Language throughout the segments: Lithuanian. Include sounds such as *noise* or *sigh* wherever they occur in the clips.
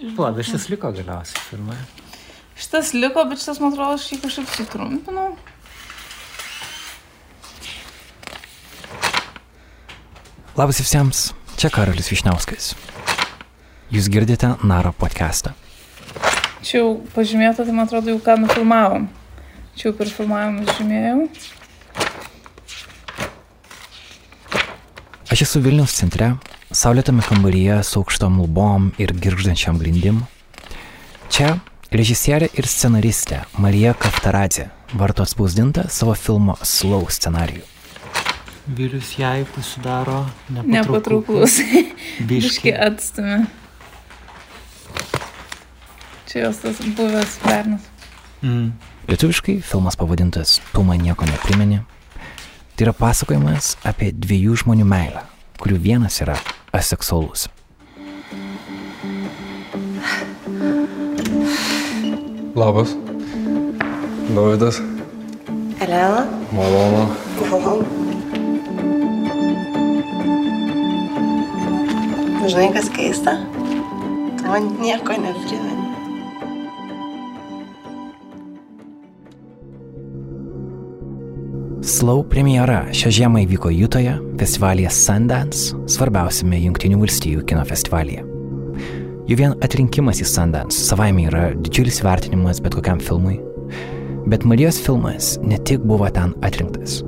Bet šis liko galiausiai filme. Šitas liko, bet šitas, man atrodo, aš jį kažkaip sutrumpinau. Labas visiems, čia Karolis Višniauskas. Jūs girdite Naro podcastą. Čia jau pažymėta, tai man atrodo, jau ką nufilmavom. Čia jau per filmavimą žymėjau. Aš esu Vilnius centre, saulėtame kambaryje su aukštom lubom ir girždančiam grindim. Čia režisierė ir scenaristė Marija Kaftaradze varto spausdintą savo filmo Slow scenarijų. Vilius jai pasidaro Nepatrauklus. Biški. Biški atstumė. Čia jos tas buvęs bernas. Mm. Lietuviškai filmas pavadintas Tu man nieko neprimeni. Tai yra pasakojimas apie dviejų žmonių meilę, kurių vienas yra aseksualus. Labas. Dovydas. Elena. Malonu. Malonu. Žinai, kas keista? Tu man nieko neprimeni. Slow premjera šią žiemą įvyko Jutoje, festivalyje Sundance, svarbiausiame Junktinių valstijų kino festivalyje. Jų vien atrinkimas į Sundance savaime yra didžiulis vertinimas bet kokiam filmui. Bet Marijos filmas ne tik buvo ten atrinktas,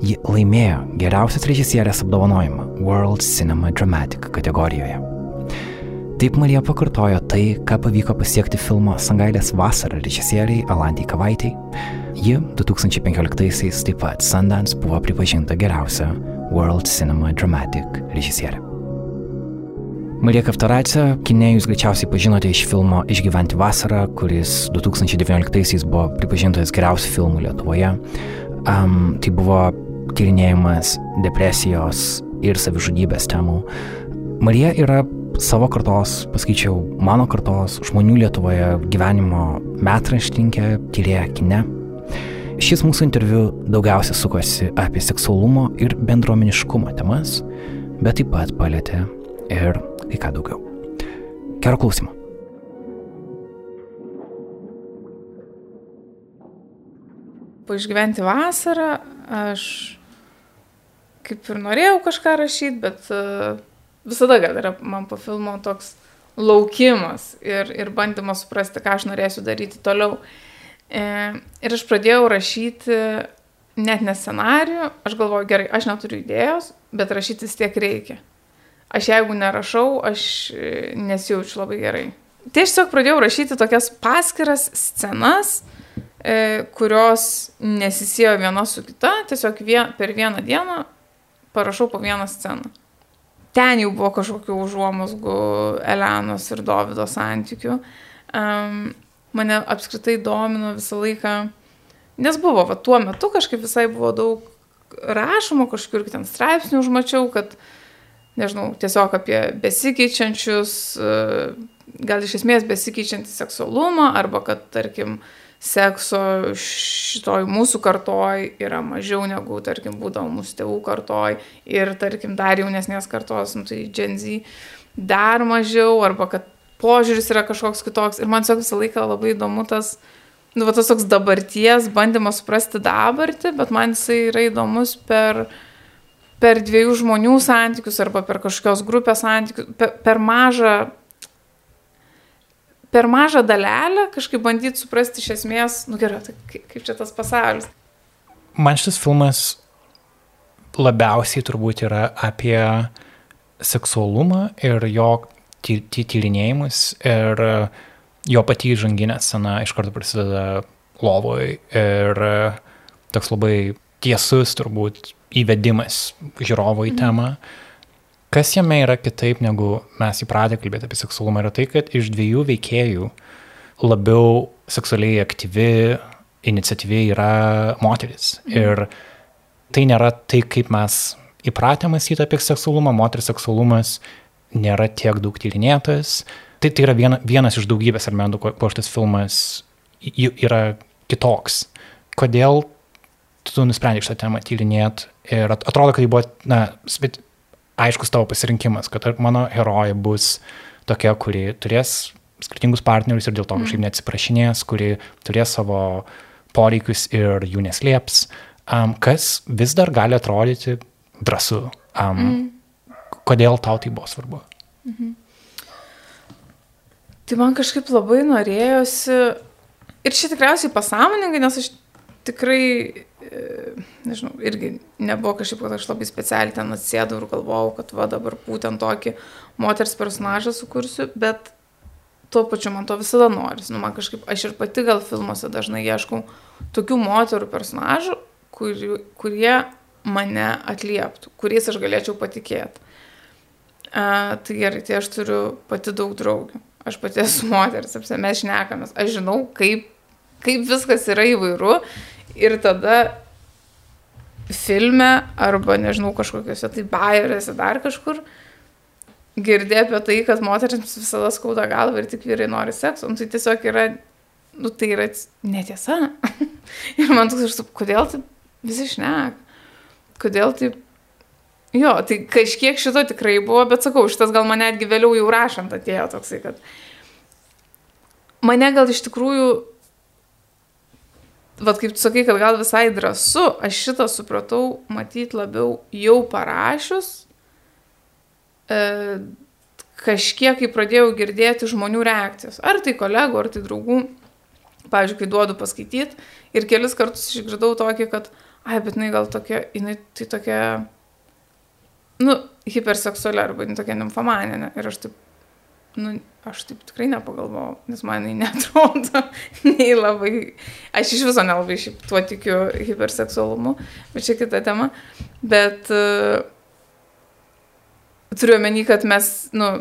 ji laimėjo geriausios režisierės apdovanojimą World Cinema Dramatic kategorijoje. Taip Marija pakartojo tai, ką pavyko pasiekti filmo Sangailės vasara režisieriai Alantai Kavaitai. Ji 2015-aisiais taip pat Sundance buvo pripažinta geriausia World Cinema Dramatic režisierė. Marija Kaftaradze, kine jūs greičiausiai pažinote iš filmo Išgyventi vasarą, kuris 2019-aisiais buvo pripažintas geriausiu filmu Lietuvoje. Um, tai buvo tyrinėjimas depresijos ir savižudybės temų. Marija yra savo kartos, pasakyčiau, mano kartos žmonių Lietuvoje gyvenimo metraštininkė, tyrėja kine. Šis mūsų interviu daugiausia sukosi apie seksualumo ir bendruomeniškumo temas, bet taip pat palėtė ir kai ką daugiau. Gero klausimo. Po išgyventi vasarą aš kaip ir norėjau kažką rašyti, bet uh, visada gal yra man po filmo toks laukimas ir, ir bandymas suprasti, ką aš norėsiu daryti toliau. E, ir aš pradėjau rašyti net ne scenarių, aš galvoju, gerai, aš neturiu idėjos, bet rašyti vis tiek reikia. Aš jeigu nerašau, aš e, nesijaučiu labai gerai. Tai tiesiog pradėjau rašyti tokias paskiras scenas, e, kurios nesisėjo viena su kita, tiesiog vien, per vieną dieną parašau po vieną sceną. Ten jau buvo kažkokių užuomasgų Elenos ir Davido santykių. Um, mane apskritai domino visą laiką, nes buvo, va, tuo metu kažkaip visai buvo daug rašoma, kažkur ten straipsnių užmačiau, kad, nežinau, tiesiog apie besikeičiančius, gal iš esmės besikeičiantį seksualumą, arba kad, tarkim, sekso šitoj mūsų kartoj yra mažiau negu, tarkim, būdavo mūsų tėvų kartoj ir, tarkim, dar jaunesnės kartos, nu, tai Gen Z dar mažiau, arba kad požiūris yra kažkoks kitoks. Ir man tiesiog visą laiką labai įdomu tas, nu, va, tas toks dabarties, bandymas suprasti dabartį, bet man jisai yra įdomus per, per dviejų žmonių santykius arba per kažkokios grupės santykius, per, per mažą per mažą dalelę kažkaip bandyti suprasti iš esmės, nu gerai, tai kaip, kaip čia tas pasaulis. Man šis filmas labiausiai turbūt yra apie seksualumą ir jo tyrinėjimus ir jo pati žanginė scena iš karto prasideda lovoj ir toks labai tiesus turbūt įvedimas žiūrovo į temą. Mhm. Kas jame yra kitaip, negu mes įpratę kalbėti apie seksualumą, yra tai, kad iš dviejų veikėjų labiau seksualiai aktyvi, iniciatyvi yra moteris. Mhm. Ir tai nėra tai, kaip mes įpratę mąstyti apie seksualumą, moters seksualumas nėra tiek daug tyrinėtas. Tai, tai yra viena, vienas iš daugybės elementų, kuo šitas filmas yra kitoks. Kodėl tu nusprendai šitą temą tyrinėti ir atrodo, kad tai buvo, na, aiškus tavo pasirinkimas, kad mano herojė bus tokia, kuri turės skirtingus partnerius ir dėl to kažkaip neatsiprašinės, kuri turės savo poreikius ir jų neslėps, um, kas vis dar gali atrodyti drąsu. Um, mm. Kodėl tau tai buvo svarbu? Tai man kažkaip labai norėjosi, ir čia tikriausiai pasąmoningai, nes aš tikrai, e, nežinau, irgi nebuvo kažkaip, kad aš labai specialiai ten atsėdau ir galvojau, kad va dabar būtent tokį moters personažą sukursiu, bet tuo pačiu man to visada noris. Nu, man kažkaip, aš ir pati gal filmuose dažnai ieškau tokių moterų personažų, kuri, kurie mane atlieptų, kuriais aš galėčiau patikėti. Uh, tai gerai, tai aš turiu pati daug draugių. Aš pati esu moteris, apsia, mes šnekamės. Aš žinau, kaip, kaip viskas yra įvairu. Ir tada filme arba, nežinau, kažkokiuose tai bairėse dar kažkur girdė apie tai, kad moteriams visada skauda galva ir tik vyrai nori sekso. Nu, tai tiesiog yra, nu, tai yra netiesa. *laughs* ir man toks, kodėl tai visi šnek? Kodėl taip Jo, tai kažkiek šito tikrai buvo, bet sakau, šitas gal mane netgi vėliau jau rašant atėjo toksai, kad mane gal iš tikrųjų, vad kaip tu sakai, kad gal visai drąsu, aš šitą supratau, matyt labiau jau parašius, e, kažkiek, kai pradėjau girdėti žmonių reakcijas, ar tai kolegų, ar tai draugų, pavyzdžiui, kai duodu paskaityti ir kelis kartus išgirdau tokį, kad, ai, bet jinai gal tokia, jinai tai tokia nu, hiperseksuali arba tokia nimfomaninė. Ir aš taip, nu, aš taip tikrai nepagalvojau, nes man jinai *laughs* netrodo, nei labai, aš iš viso nelabai šiaip tuo tikiu hiperseksualumu, bet čia kita tema. Bet uh, turiu omeny, kad mes, nu,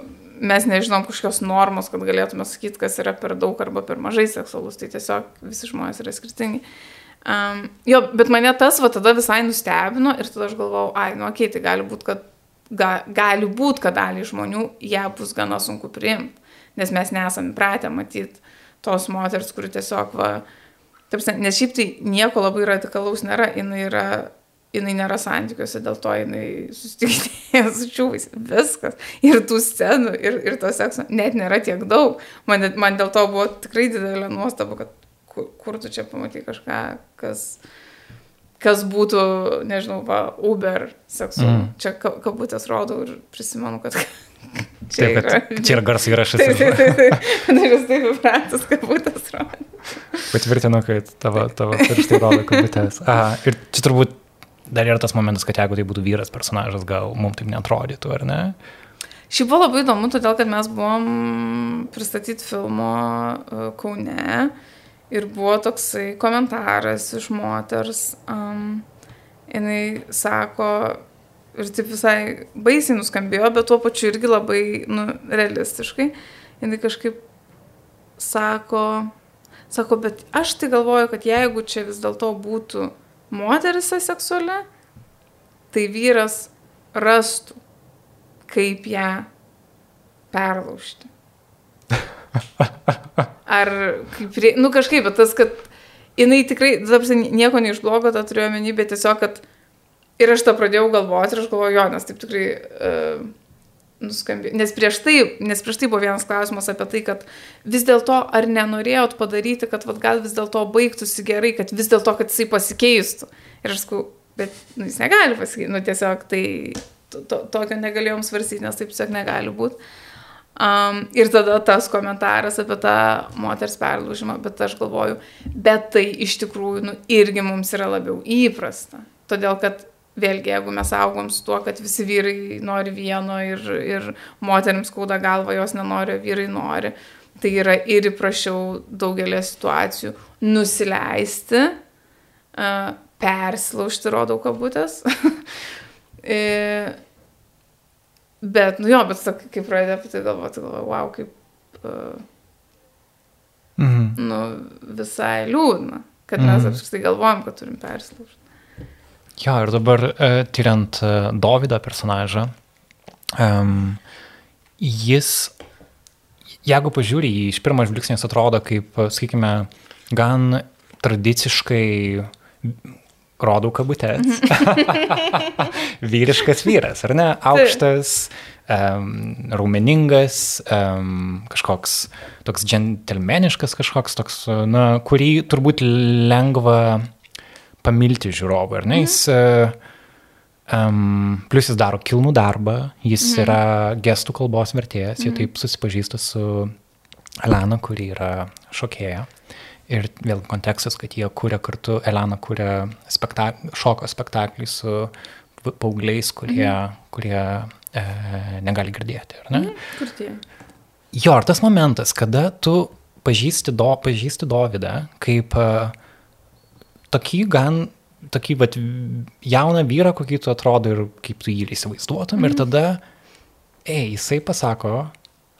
mes nežinom kažkokios normos, kad galėtume sakyti, kas yra per daug arba per mažai seksualus, tai tiesiog visi žmonės yra skirtingi. Um, jo, bet mane tas va tada visai nustebino ir tada aš galvojau, ai, nu, okei, okay, tai gali būti, kad ga, gali būti, kad dalį žmonių ją bus gana sunku priimti, nes mes nesame pratę matyti tos moters, kuri tiesiog, va, tarpsi, nes šiaip tai nieko labai radikalaus nėra, jinai yra jinai nėra santykiuose, dėl to jinai susitikinėja su čiūvais. Viskas. Ir tų scenų, ir, ir to sekso net nėra tiek daug. Man, man dėl to buvo tikrai didelė nuostaba, kad kur, kur tu čia pamatai kažką, kas, kas būtų, nežinau, va, Uber seksu. Mm. Čia kabutės rodau ir prisimenu, kad *laughs* čia, taip, yra, čia yra garsai įrašas. Taip, taip, taip. esu taip įpratęs kabutės rodau. Patvirtinu, kad tavo, tavo pirštai rodo kabutės. Aha, ir čia turbūt dar yra tas momentas, kad jeigu tai būtų vyras personažas, gal mums taip netrodytų, ar ne? Šiaip buvo labai įdomu, todėl kad mes buvom pristatyti filmo uh, Kaune ir buvo toksai komentaras iš moters. Um, jinai sako, ir taip visai baisiai nuskambėjo, bet tuo pačiu irgi labai nu, realistiškai. Jinai kažkaip sako, sako, bet aš tai galvoju, kad jeigu čia vis dėlto būtų moteris aseksuali, tai vyras rastų, kaip ją perlaužti. *laughs* Ar kaip, nu kažkaip, bet tas, kad jinai tikrai, tarsi, nieko neišblogo, tą turiu omeny, bet tiesiog, kad ir aš tą pradėjau galvoti ir aš galvoju, jo, nes taip tikrai uh, nuskambėjo. Nes prieš, tai, nes prieš tai buvo vienas klausimas apie tai, kad vis dėlto ar nenorėjot padaryti, kad vat, gal vis dėlto baigtųsi gerai, kad vis dėlto, kad jisai pasikeistų. Ir aš sakau, bet nu, jis negali pasakyti, nu tiesiog tai to, to, tokio negalėjom svarstyti, nes taip tiesiog negali būti. Um, ir tada tas komentaras apie tą moters perlūžimą, bet aš galvoju, bet tai iš tikrųjų nu, irgi mums yra labiau įprasta. Todėl, kad vėlgi, jeigu mes augom su tuo, kad visi vyrai nori vieno ir, ir moteriams skauda galva, jos nenori, vyrai nori, tai yra ir įprašiau daugelį situacijų nusileisti, uh, persilaužti, rodau kabutės. *laughs* e, bet, nu jo, bet sakai, kai pradėjau apie tai galvoti, galvoju, wow, kaip, uh, mhm. nu, visai liūdna, kad mes mhm. apskritai galvojam, kad turim persilaužti. Jo, ir dabar uh, tyriant uh, Davido personažą, um, jis, jeigu pažiūri, jį iš pirmo žvilgsnio atrodo kaip, sakykime, gan tradiciškai rodau kabutės. *laughs* Vyriškas vyras, ar ne? Aukštas, um, raumeningas, um, kažkoks toks džentelmeniškas, kažkoks toks, na, kurį turbūt lengva pamilti žiūrovui, ar ne? Jis, uh, um, plus jis daro kilnų darbą, jis mhm. yra gestų kalbos vertėjas, mhm. jie taip susipažįsta su Elena, kuri yra šokėja. Ir vėl kontekstas, kad jie kūrė kartu, Elena kūrė spektak šoko spektaklį su paaugliais, kurie, mhm. kurie e, negali girdėti. Ne? Mhm, kur tie? Jo, ir tas momentas, kada tu pažįsti, do, pažįsti Dovydą kaip uh, tokį gan, tokį vat, jauną vyrą, kokį tu atrodo ir kaip tu jį įsivaizduotum, mm. ir tada, ei, jisai pasako,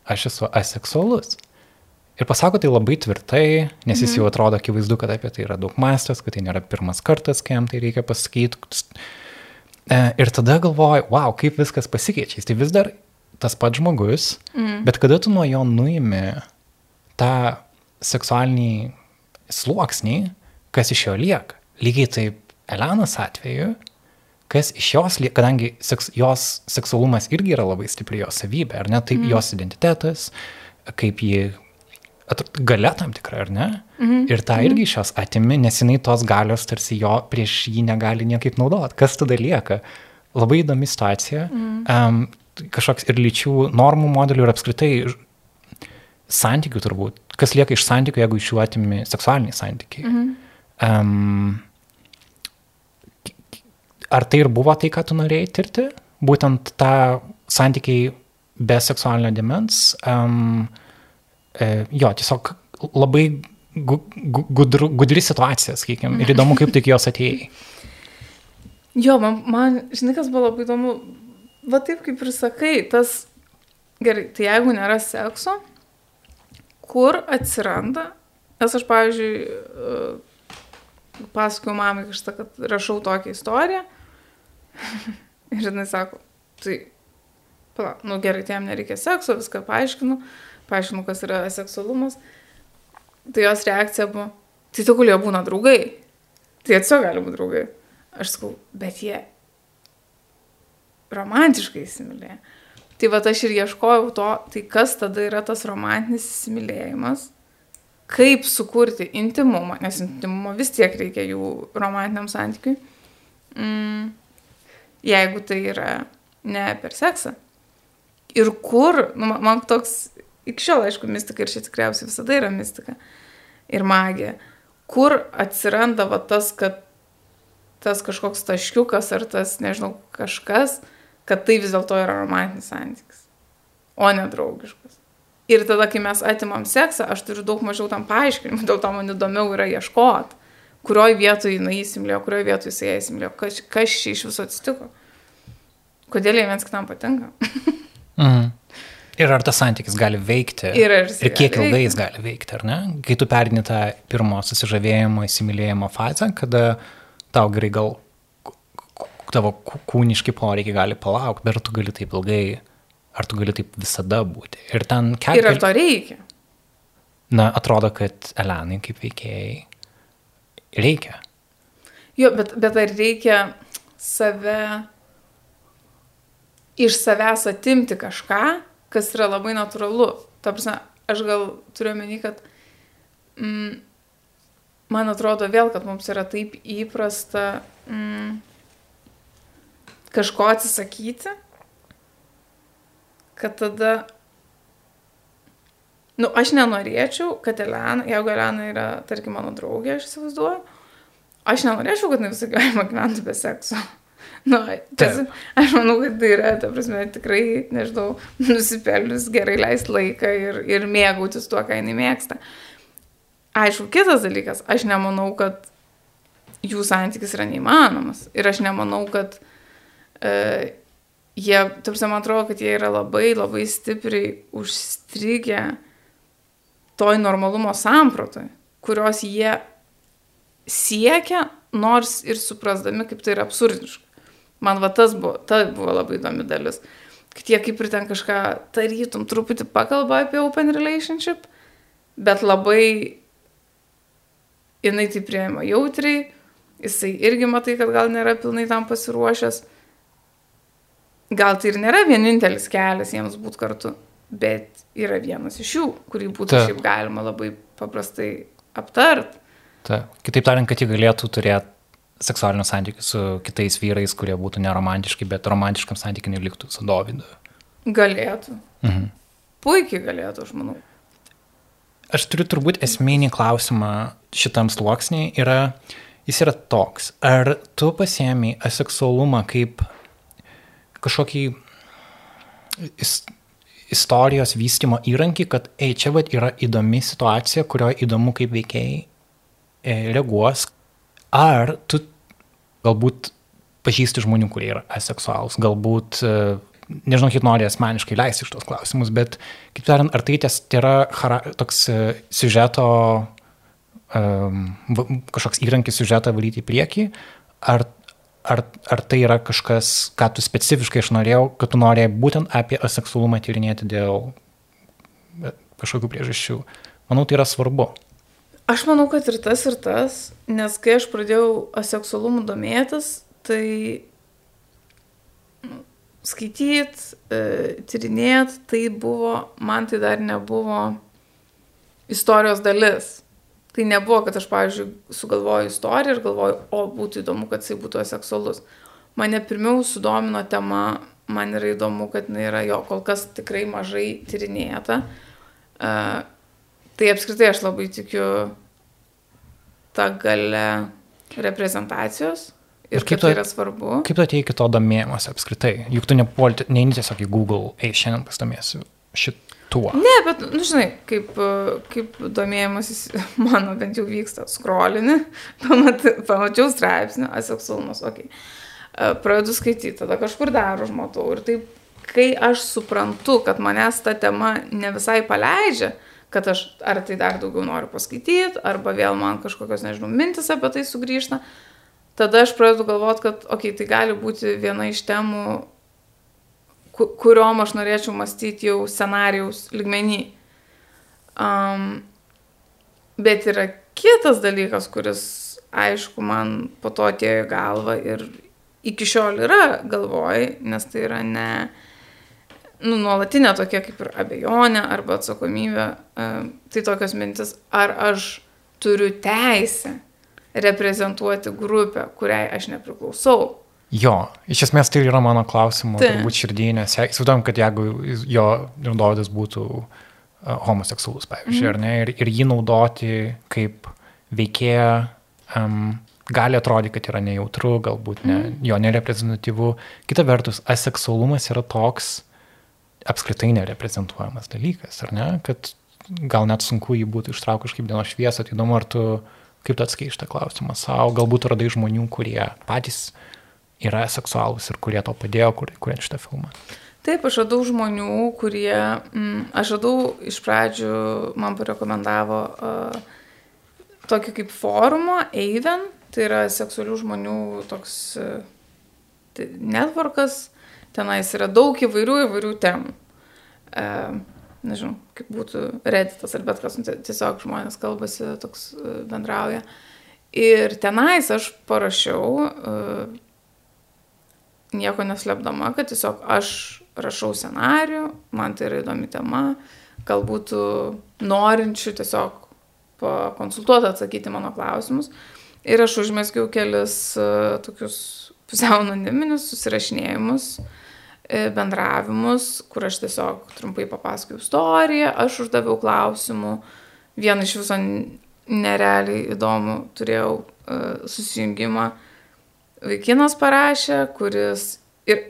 aš esu aseksualus. Ir pasako tai labai tvirtai, nes jis jau mhm. atrodo akivaizdu, kad apie tai yra daug mąstęs, kad tai nėra pirmas kartas, kai jam tai reikia pasakyti. E, ir tada galvoju, wow, kaip viskas pasikeičia. Jis tai vis dar tas pats žmogus, mm. bet kada tu nuo jo nuimi tą seksualinį sluoksnį, kas iš jo lieka. Lygiai taip Elenos atveju, kas iš jos lieka, kadangi seks, jos seksualumas irgi yra labai stipri jos savybė, ar ne, taip mm. jos identitetas, kaip ji galia tam tikra, ar ne? Mhm. Ir tą irgi iš jos atimi, nes jinai tos galios tarsi jo prieš jį negali niekaip naudoti. Kas tada lieka? Labai įdomi situacija. Mhm. Um, kažkoks ir lyčių normų modelių ir apskritai santykių turbūt. Kas lieka iš santykių, jeigu iš jų atimi seksualiniai santykiai. Mhm. Um, ar tai ir buvo tai, ką tu norėjai tirti? Būtent tą santykiai be seksualinio demens. Um, jo, tiesiog labai gu, gu, gudru, gudri situacija, sakykime, ir įdomu, kaip tik jos atėjai. Jo, man, man, žinai, kas buvo labai įdomu, va taip kaip ir sakai, tas, gerai, tai jeigu nėra sekso, kur atsiranda, nes aš, pavyzdžiui, e, pasakoju mamai kažką, kad rašau tokią istoriją, *laughs* ir jinai sako, tai, pala, nu gerai, tai jam nereikia sekso, viską paaiškinu, paaiškinu, kas yra seksualumas, tai jos reakcija buvo, tai tegul jie būna draugai. Tai tiesiog gali būti draugai. Aš sakau, bet jie romantiškai įsimylėjo. Tai va aš ir ieškojau to, tai kas tada yra tas romantinis įsimylėjimas, kaip sukurti intimumą, nes intimumo vis tiek reikia jų romantiniam santykiui, mm, jeigu tai yra ne per seksą. Ir kur, nu, man toks iki šiol, aišku, mistika ir čia tikriausiai visada yra mistika ir magija. Kur atsiranda va tas, kad tas kažkoks taškiukas ar tas, nežinau, kažkas, kad tai vis dėlto yra romantinis santykis, o ne draugiškas. Ir tada, kai mes atimam seksą, aš turiu daug mažiau tam paaiškinimų, dėl to man įdomiau yra ieškoti, kurioje vietoje jinai įsimlėjo, kurioje vietoje jisai įsimlėjo, kas, kas čia iš viso atsitiko. Kodėl jie viens kitam patinka. *laughs* mhm. Ir ar tas santykis gali veikti? Ir, ir kiek ilgai jis gali veikti, ar ne? Kai tu perini tą pirmo susižavėjimo, įsimylėjimo fazę, kada tau gerai gal tavo kūniški poreikiai gali palaukti, bet ar tu gali taip ilgai, ar tu gali taip visada būti. Ir ten kelias. Ir ar to reikia? Na, atrodo, kad Elenai kaip veikėjai reikia. Jo, bet, bet ar reikia save iš savęs atimti kažką, kas yra labai natūralu. Ta prasme, aš gal turiu menį, kad mm, man atrodo vėl, kad mums yra taip įprasta mm, kažko atsisakyti, kad tada, nu, aš nenorėčiau, kad Elena, jeigu Elena yra, tarkim, mano draugė, aš įsivaizduoju, aš nenorėčiau, kad jinai visą gyvenimą gyventų be sekso. Nu, tas, aš manau, kad tai yra, ta prasme, tikrai, nežinau, nusipelnius gerai leisti laiką ir, ir mėgautis tuo, ką jinai mėgsta. Aišku, kitas dalykas, aš nemanau, kad jų santykis yra neįmanomas. Ir aš nemanau, kad e, jie, tarsi man atrodo, kad jie yra labai, labai stipriai užstrigę toj normalumo sampratoj, kurios jie siekia, nors ir suprasdami, kaip tai yra absurdiška. Man va tas buvo, ta buvo labai įdomi dalis. Kad jie kaip ir ten kažką tarytum truputį pakalba apie open relationship, bet labai jinai tai prieima jautriai jisai irgi matai, kad gal nėra pilnai tam pasiruošęs. Gal tai ir nėra vienintelis kelias jiems būti kartu, bet yra vienas iš jų, kurį būtų Taip. šiaip galima labai paprastai aptart. Ta. Kitaip tariant, kad jie galėtų turėti seksualinių santykių su kitais vyrais, kurie būtų neromantiški, bet romantiškam santykiai neliktų su Dovydu. Galėtų. Mhm. Puikiai galėtų, aš manau. Aš turiu turbūt esminį klausimą šitam sluoksniai yra, jis yra toks, ar tu pasiemi aseksualumą kaip kažkokį is, istorijos vystimo įrankį, kad, ei, čia vat yra įdomi situacija, kurioje įdomu, kaip veikėjai e, reaguos, ar tu galbūt pažįsti žmonių, kurie yra aseksualus, galbūt, e, nežinau, kaip nori asmeniškai leisti iš tos klausimus, bet, kaip tariant, ar tai ties, tai yra hara, toks e, siužeto, um, kažkoks įrankis siužetą valyti į priekį, ar, ar, ar tai yra kažkas, ką tu specifiškai aš norėjau, kad tu norėjai būtent apie aseksualumą tyrinėti dėl e, kažkokių priežasčių. Manau, tai yra svarbu. Aš manau, kad ir tas, ir tas, nes kai aš pradėjau aseksualumu domėtis, tai skaityti, tyrinėti, tai buvo, man tai dar nebuvo istorijos dalis. Tai nebuvo, kad aš, pavyzdžiui, sugalvoju istoriją ir galvoju, o būtų įdomu, kad jisai būtų aseksualus. Mane pirmiau sudomino tema, man yra įdomu, kad jinai yra jo kol kas tikrai mažai tyrinėta. Uh, tai apskritai aš labai tikiu tą galę reprezentacijos ir, kaip kaip tai yra svarbu. Kaip tu atėjai iki to domėjimuose apskritai? Juk tu nepolti, neini tiesiog į Google, ei, šiandien pasidomėsiu šituo. Ne, bet, nu, žinai, kaip, e, kaip domėjimasis *laughs* mano bent jau vyksta, skrolini, *laughs* pamat, pamačiau straipsnį, aseksualumas, okei. Okay. Pradedu skaityti, tada kažkur dar užmatau. Ir taip, kai aš suprantu, kad manęs ta tema ne visai paleidžia, kad aš ar tai dar daugiau noriu paskaityti, arba vėl man kažkokios, nežinau, mintis apie tai sugrįžta, tada aš pradedu galvoti, kad, okei, okay, tai gali būti viena iš temų, ku- kuriuom aš norėčiau mąstyti jau scenarijaus ligmenį. Um, bet yra kitas dalykas, kuris, aišku, man po to atėjo į galvą ir iki šiol yra galvoj, nes tai yra ne nu, nuolatinė tokia kaip ir abejonė arba atsakomybė. Um, tai tokios mintis, ar aš turiu teisę reprezentuoti grupę, kuriai aš nepriklausau. Jo, iš esmės tai yra mano klausimų, Taip. turbūt širdinės. Įsivaizduojam, kad jeigu jo Dovydas būtų uh, homoseksualus, pavyzdžiui, Mhm. ar ne, ir, ir jį naudoti kaip veikėją, um, gali atrodyti, kad yra nejautru, galbūt ne, Mhm. jo nereprezentatyvu. Kita vertus, aseksualumas yra toks apskritai nereprezentuojamas dalykas, ar ne, kad gal net sunku jį būtų ištraukti kažkaip dienos šviesą, tai įdomu, ar tu, kaip tu atskaitai šitą klausimą savo, galbūt radai žmonių, kurie patys yra seksualūs ir kurie to padėjo, kur- kuriant šitą filmą. Taip, aš radau žmonių, kurie, mm, aš radau iš pradžių, man parekomendavo uh, tokį kaip forumą, Eiven, tai yra seksualių žmonių toks uh, tai networkas, tenais yra daug įvairių įvairių temų. Uh, nežinau, kaip būtų reditas ar bet kas, nu, ti- tiesiog žmonės kalbasi, toks uh, bendrauja. Ir tenais aš parašiau uh, nieko neslėpdama, kad tiesiog aš rašau scenarių, man tai yra įdomi tema, galbūt norinčių tiesiog pakonsultuoti, atsakyti mano klausimus. Ir aš užmėskiau kelis uh, tokius pusiau anoniminius susirašinėjimus, e, bendravimus, kur aš tiesiog trumpai papasakojau istoriją, aš uždaviau klausimų, vieną iš viso nerealiai įdomų turėjau uh, susijungimą vaikinas parašė, kuris ir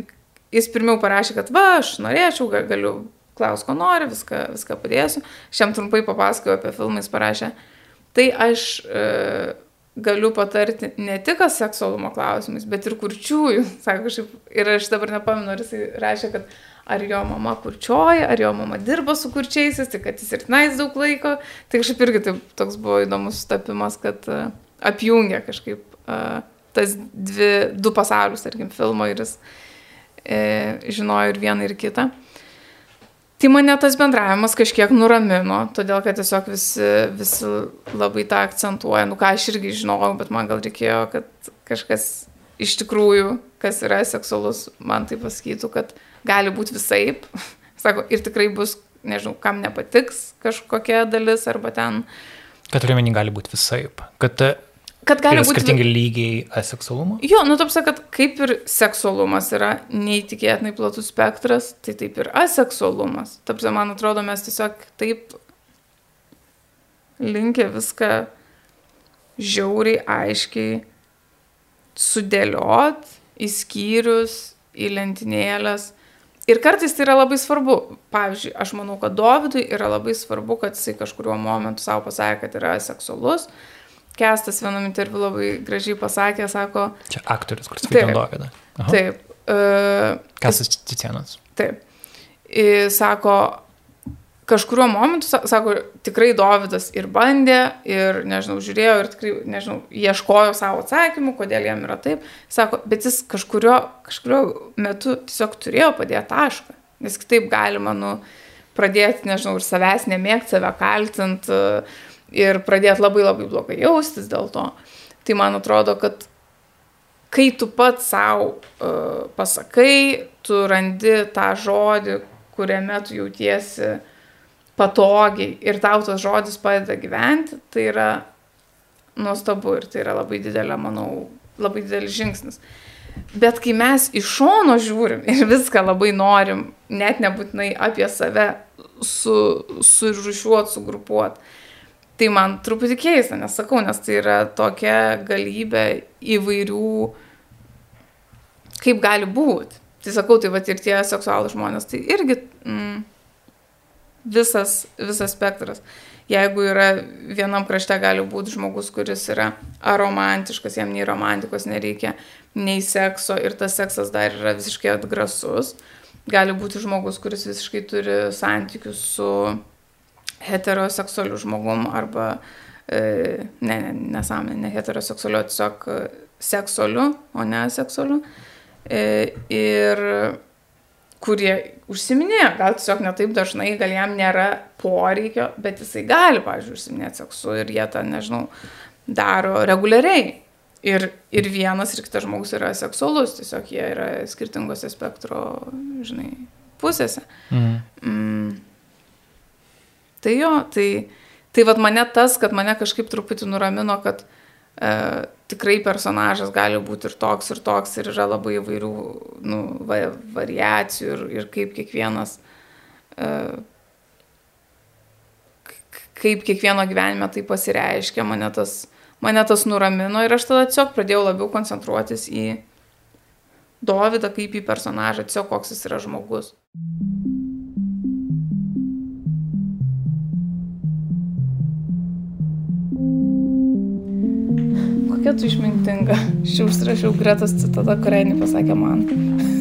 jis pirmiau parašė, kad va, aš norėčiau, ga- galiu klaus, ko nori, viską, viską padėsiu. Šiam trumpai papasakojau apie filmą, jis parašė, tai aš e, galiu patarti ne tik seksualumo klausimais, bet ir kurčiųjų. *laughs* Sako, kažkaip, ir aš dabar nepamenu, ar jis rašė, kad ar jo mama kurčioja, ar jo mama dirba su kurčiaisiais, tai kad jis ir tenais daug laiko. Tai kažkaip irgi taip, toks buvo įdomus sutapimas, kad uh, apjungia kažkaip uh, tas dvi, du pasaulius, tarkim, filmo ir jis e, žinojo ir vieną, ir kitą. Tai mane tas bendravimas kažkiek nuramino, todėl kad tiesiog visi, visi labai tą akcentuoja, nu ką aš irgi žinojau, bet man gal reikėjo, kad kažkas iš tikrųjų, kas yra seksualus, man tai pasakytų, kad gali būti visaip. *laughs* Sako, ir tikrai bus, nežinau, kam nepatiks kažkokia dalis arba ten. Kad turiuomenį gali būti visaip. Kad Kad gali būti skirtingi lygiai aseksualumo. Jo, nu, taip sakant, kaip ir seksualumas yra neįtikėtinai platus spektras, tai taip ir aseksualumas. Taip, man atrodo, mes tiesiog taip linkę viską žiauriai aiškiai sudėliot į skyrius, į lentynėlės. Ir kartais tai yra labai svarbu. Pavyzdžiui, aš manau, kad Dovydui yra labai svarbu, kad jisai kažkuriuo momentu savo pasakė, kad yra seksualus. Kestas vienam interviu labai gražiai pasakė, sako, Čia aktorius, kuris vaidino Dovydą. Taip. Uh, Kasas Cicienas. Taip. Ir sako, kažkuriuo momentu, sa- sako, tikrai Dovydas ir bandė, ir, nežinau, žiūrėjo, ir tikrai, nežinau, ieškojo savo atsakymų, kodėl jam yra taip. Sako, bet jis kažkurio, kažkurio metu tiesiog turėjo padėti tašką, nes kitaip galima, nu, pradėti, nežinau, ir savęs nemėgti, save kaltinti ir pradėti labai labai blogai jaustis dėl to. Tai man atrodo, kad kai tu pats savo uh, pasakai, tu randi tą žodį, kuriame tu jautiesi patogiai ir tau tas žodis padeda gyventi, tai yra nuostabu ir tai yra labai didelė, manau, labai didelis žingsnis. Bet kai mes iš šono žiūrim ir viską labai norim, net nebūtinai apie save su, surušiuot, sugrupuot, tai man truputį keista, nesakau, nes tai yra tokia galybė įvairių, kaip gali būti. Tai sakau, tai va ir tie seksualų žmonės, tai irgi mm, visas, visas spektras. Jeigu yra vienam krašte gali būti žmogus, kuris yra aromantiškas, jam nei romantikos nereikia, nei sekso ir tas seksas dar yra visiškai atgrasus. Gali būti žmogus, kuris visiškai turi santykius su heteroseksualiu žmogum arba, e, ne, ne, nesąmonė, ne heteroseksualiu, tiesiog e, seksualiu, o ne seksualiu. E, ir kurie užsiminėja, gal tiesiog netaip dažnai, gal jam nėra poreikio, bet jisai gali, pavyzdžiui, užsiminėti seksu ir jie tą, nežinau, daro reguliariai. Ir, ir vienas ir kitas žmogus yra seksualus, tiesiog jie yra skirtingose spektro, žinai, pusėse. Mhm. Mm. Tai jo, tai, tai vad mane tas, kad mane kažkaip truputį nuramino, kad e, tikrai personažas gali būti ir toks, ir toks, ir yra labai įvairių nu, va, variacijų ir, ir kaip kiekvienas, e, kaip kiekvieno gyvenime tai pasireiškia, mane tas, mane tas nuramino ir aš tada tiesiog pradėjau labiau koncentruotis į Dovydą kaip į personažą, tiesiog koks jis yra žmogus. Kokia tu išmintinga. Aš užsirašiau Gretos citatą, kurią jinai pasakė man.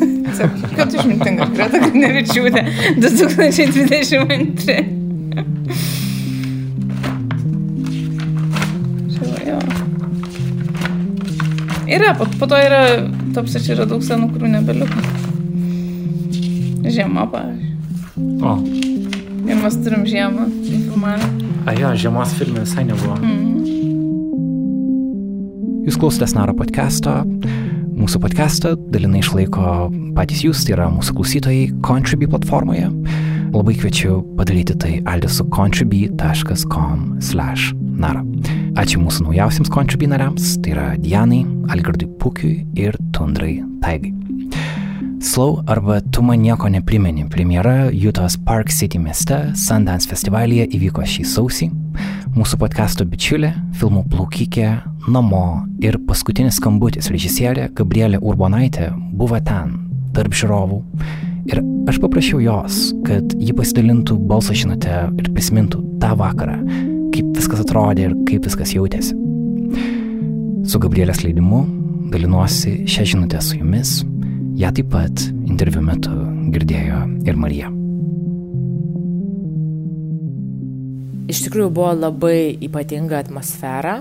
*laughs* Kokia tu išmintinga, Greta Knevičiūtė, 2022. Čia va, jo. Yra, po, po to yra, tapsi čia yra daug senų, kurių nebeliko. Žiema, pavyzdžiui. O, Ir mes turim žiemą filmavę. a jo, žiemos filmė visai nebuvo. Jūs klausotės Naro podcast'o. Mūsų podcast'ą dalinai išlaiko patys jūs, tai yra mūsų klausytojai Contribui platformoje. Labai kviečiu padaryti tai adresu contribui.com/nara. Ačiū mūsų naujausiams Contribui nariams, tai yra Dianai, Algirdui Pukiui ir Tundrai Taigai. Slow arba Tu man nieko neprimeni premjera Jutos Park City mieste Sundance festivalyje įvyko šį sausį. Mūsų podkasto bičiulė, filmų plaukikė, namo ir paskutinis skambutis režisierė Gabrielė Urbonaitė buvo ten, tarp žiūrovų. Ir aš paprašiau jos, kad ji pasidalintų balso žinutę ir prisimintų tą vakarą, kaip viskas atrodė ir kaip viskas jautėsi. Su Gabrielės leidimu dalinuosi šią žinutę su jumis. Ja taip pat interviu metu girdėjo ir Marija. Iš tikrųjų buvo labai ypatinga atmosfera.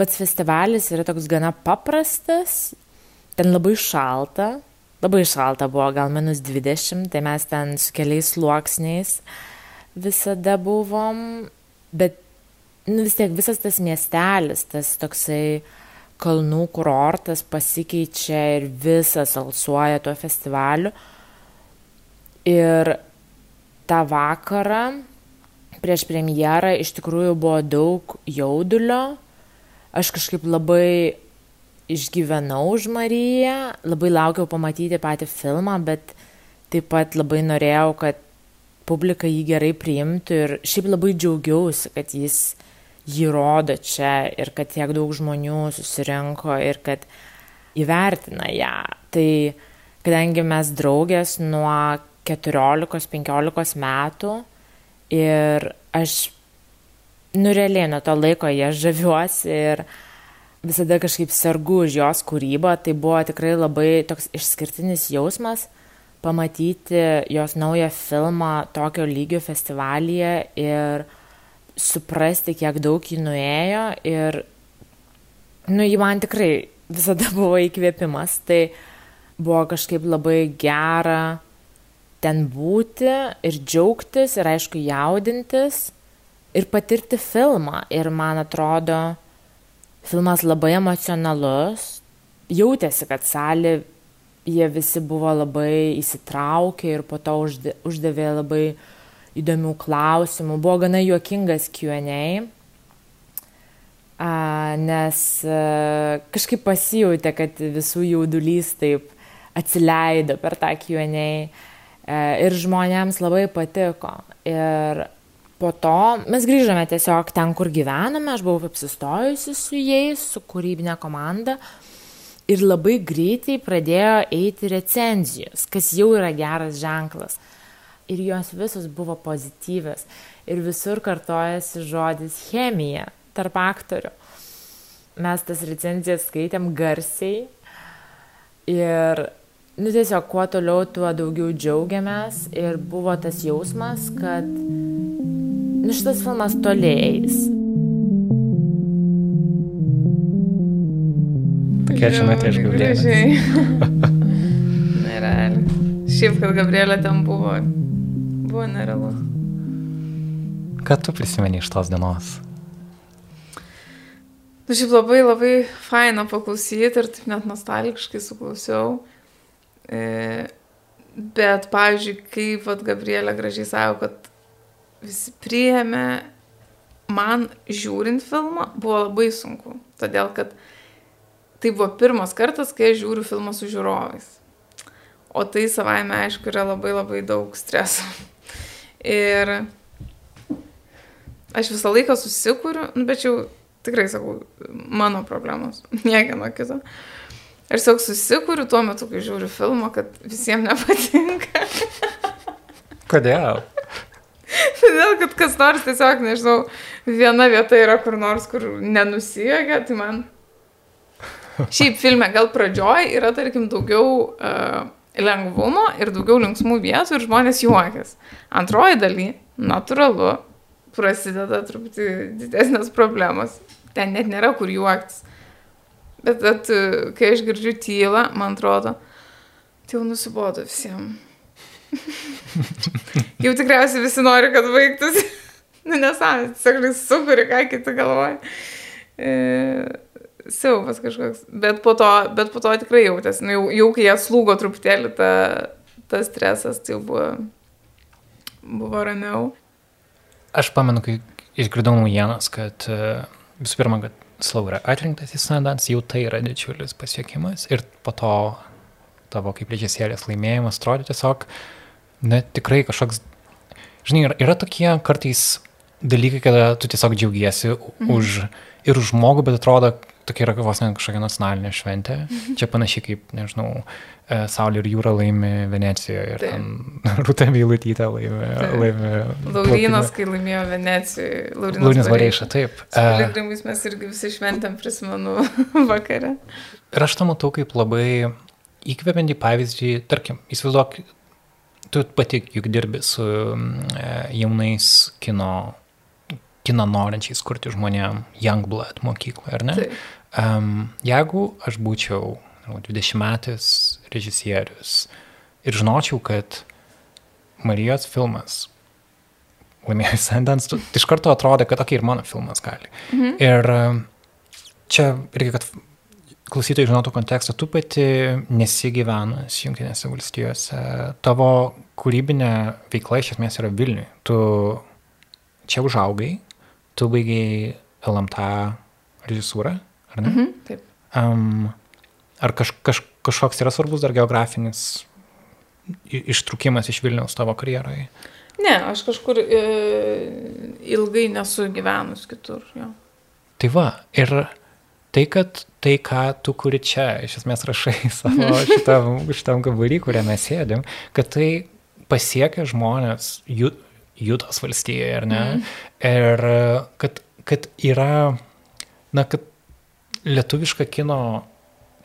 Pats festivalis yra toks gana paprastas, ten labai šalta, labai šalta buvo, gal minus 20, tai mes ten su keliais sluoksniais visada buvom, bet nu, vis tiek visas tas miestelis, tas toksai kalnų kurortas pasikeičia ir visas alsuoja tuo festivaliu. Ir tą vakarą prieš premjerą iš tikrųjų buvo daug jaudulio. Aš kažkaip labai išgyvenau už Mariją, labai laukiau pamatyti patį filmą, bet taip pat labai norėjau, kad publika jį gerai priimtų ir šiaip labai džiaugiausi, kad jis jį rodo čia ir kad tiek daug žmonių susirinko ir kad įvertina ją. Tai kadangi mes draugės nuo 14-15 metų ir aš, nu realiai nuo to laiko ją žaviuosi ir visada kažkaip sergu už jos kūrybą, tai buvo tikrai labai toks išskirtinis jausmas pamatyti jos naują filmą tokio lygio festivalyje ir suprasti, kiek daug ji nuėjo ir, nu, ji man tikrai visada *laughs* buvo įkvėpimas, tai buvo kažkaip labai gera ten būti ir džiaugtis ir aišku jaudintis ir patirti filmą. Ir man atrodo, filmas labai emocionalus, jautėsi, kad salė, jie visi buvo labai įsitraukę ir po to uždavė labai įdomių klausimų. Buvo gana juokingas QA, nes kažkaip pasijūtė, kad visų jaudulys taip atsileido per tą QA ir žmonėms labai patiko. Ir po to mes grįžome tiesiog ten, kur gyvename, aš buvau apsistojusi su jais, su kūrybinė komanda. Ir labai greitai pradėjo eiti recenzijos, kas jau yra geras ženklas ir jos visos buvo pozityvios. Ir visur kartojasi žodis chemija tarp aktorių. Mes tas recenzijas skaitėm garsiai ir, nu tiesiog, kuo toliau, tuo daugiau džiaugiamės ir buvo tas jausmas, kad, nu šitas filmas toliais. Tokia žinutė iš Gabrielės. *laughs* Nerealiai. Šiaip, kad Gabrielė ten buvo, buvo nerealu. Ką tu prisimeni iš tos dienos? Nu, šiaip labai labai faina paklausyti ir taip net nostalgiškai suklausiau. E, bet, pavyzdžiui, kaip vat, Gabrielė gražiai savo, kad visi priėmė, man žiūrint filmą buvo labai sunku. Todėl, kad tai buvo pirmas kartas, kai aš žiūriu filmą su žiūrovais. O tai savaime, aišku, yra labai labai daug streso. Ir aš visą laiką susikūriu, nu, bet jau tikrai sakau, mano problemos, *laughs* niekieno kito. Aš tiesiog susikūriu tuo metu, kai žiūriu filmą, kad visiems nepatinka. Kodėl? *laughs* Todėl, kad kas nors tiesiog, nežinau, viena vieta yra kur nors, kur nenusijogia, tai man. *laughs* Šiaip filme gal pradžioj yra, tarkim, daugiau uh, lengvumo ir daugiau linksmų vietų ir žmonės juokias. Antroji daly, natūralu, prasideda truputį didesnės problemos. Ten net nėra kur juoktis. Bet at, kai aš girdžiu tylą, man atrodo, tai jau nusibodo visiems. *laughs* jau tikriausiai visi nori, kad baigtųsi. *laughs* nu, nesąmonė, tiesiog super, ką kiti galvoja. E, siaubas kažkoks. Bet po to, bet po to tikrai jautėsi, nu, jau, jau kai jie slūgo truputėlį ta, tas stresas, tai jau buvo, buvo ramiau. Aš pamenu, kai išgirdau naujienas, kad e, visų pirma, kad Slau yra atrinktas į Sundance, jau tai yra didžiulis pasiekimas ir po to tavo kaip režisierės laimėjimas atrodo tiesiog, net tikrai kažkoks, žinai, yra, yra tokie kartais dalykai, kada tu tiesiog džiaugiesi mhm. už ir už žmogų, bet atrodo, tokia yra vos ne kažkokia nacionalinė šventė. Mhm. Čia panašiai kaip, nežinau, e, Saulė ir jūra laimi Venecijoje ir *laughs* Rūta Vylutytė laimi. laimi Laurinas, kai laimėjo Venecijoje. Laurinas Vareiša, taip. E, Piligrimais mes irgi visi šventėm, prisimenu, *laughs* vakarę. Ir aš tą matau kaip labai įkvepiantį pavyzdį, tarkim, įsivaizduok, tu pati juk dirbi su e, jaunais kino kiną norinčiais kurti žmonėm Youngblood mokykloje, ar ne? Taip. Um, jeigu aš būčiau 20 metais režisierius ir žinočiau, kad Marijos filmas laimėjo Sundance, iš karto atrodė, kad tokia ir mano filmas gali. Mhm. Ir čia reikia, kad klausytojai žinotų kontekstą, tu pati nesigyvenus Junktinėse valstijose, tavo kūrybinė veikla iš esmės yra Vilniui. Tu čia užaugai, tu baigiai LMT režisūrą, ar ne? Mhm, taip. Um, ar kaž, kaž, kažkoks yra svarbus dar geografinis i- ištrūkimas iš Vilniaus tavo karjeroje? Ne, aš kažkur e, ilgai nesu gyvenus kitur. Jo. Tai va, ir tai, kad tai, ką tu kuri čia, iš esmės rašai *laughs* savo šitam, šitam kambarį, kuriame mes sėdim, kad tai pasiekia žmonės Jutos valstijoje, ar ne? Mm. Ir kad, kad yra, na, kad lietuviška kino